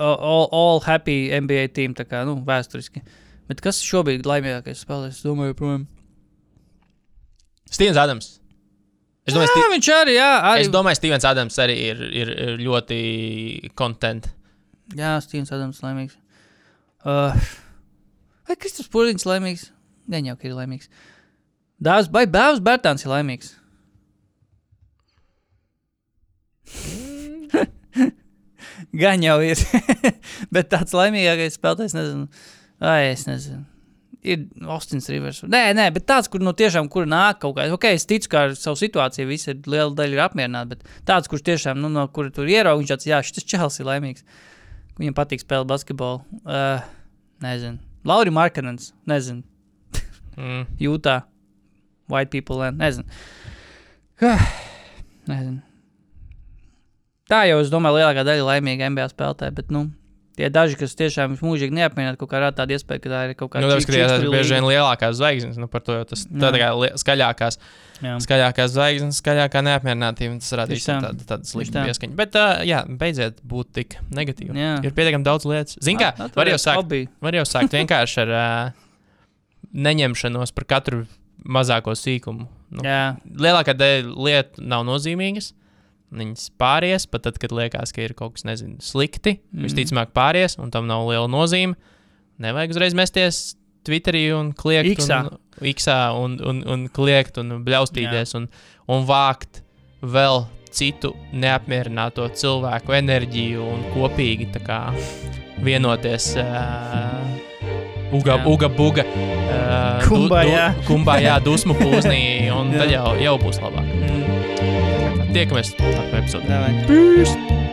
All, all happy NBA team, tā kā nu, vēsturiski. Bet kas šobrīd ir laimīgākais spēlētājs? Es domāju, joprojām. Stevens Adams. Es domāju, Jā, Sti viņš arī, jā, arī. es domāju Stevens Adams arī ir, ir, ir ļoti kontent. Jā, Stīvens Adams laimīgs. Uh, vai Kristofers Pūriņš laimīgs? Nē, jau ka ir laimīgs. Dāvs, vai Bēvs Bērtāns ir laimīgs? Gan jau ir. Bet tāds laimīgākais spēlētājs, nezinu. Ai, es nezinu. Ir Austins Rivers. Nē, nē, bet tāds, kur no tiešām kur nāk kaut kāds. Ok, es ticu, ka ar savu situāciju visi ir liela daļa ir apmierināti, bet tāds, kurš tiešām, nu, no kura tur ierauga, viņš tāds, jā, šis čels ir laimīgs. Viņam patīk spēlēt basketbolu. Uh, nezinu. Lauri Markanens, nezinu. Mm. Jūtā. White people land, nezinu. Nezinu. Tā jau, es domāju, lielākā daļa laimīga NBA spēlētāja, bet, nu, tie daži, kas tiešām mūžīgi neapmienāt, kaut kā rāda tāda iespēja, ka tā ir kaut kāda Nu, ka tās ir bieži vien lielākās zvaigznes, nu, par to jau tas Jā. tā kā skaļākās. Jā. Skaļākās zvaigznes, skaļākā neapmierinātība. Tas radīs tā. tādu, Tieši sliktu tā. pieskaņu. Bet, uh, jā, beidziet būt tik negatīvi. Jā. Ir pietiekami daudz lietas. Zini, kā var jau sākt, Hobby. var jau sākt vienkārši ar uh, neņemšanos par katru mazāko sīkumu. Nu, Jā, lielākā daļa lietu nav nozīmīgas. Viņas pāries, pat tad, kad liekas, ka ir kaut kas nezinu, slikti. Mm. Visticamāk, pāries, un tam nav liela nozīme. Nevajag uzreiz mesties Twitterī un kliegt. Iksā. Un, iksā un, un, un kliegt un bļaustīties un, un vākt vēl citu neapmierināto cilvēku enerģiju un kopīgi kā vienoties. Uh, Uga, Jā. uga, buga. Uh, Kumbājā. kumbā, jā, dusmu pūznī, un tad jau, jau būs labāk. Mm, Tiekamies nākamajā epizodē. davai. Peace!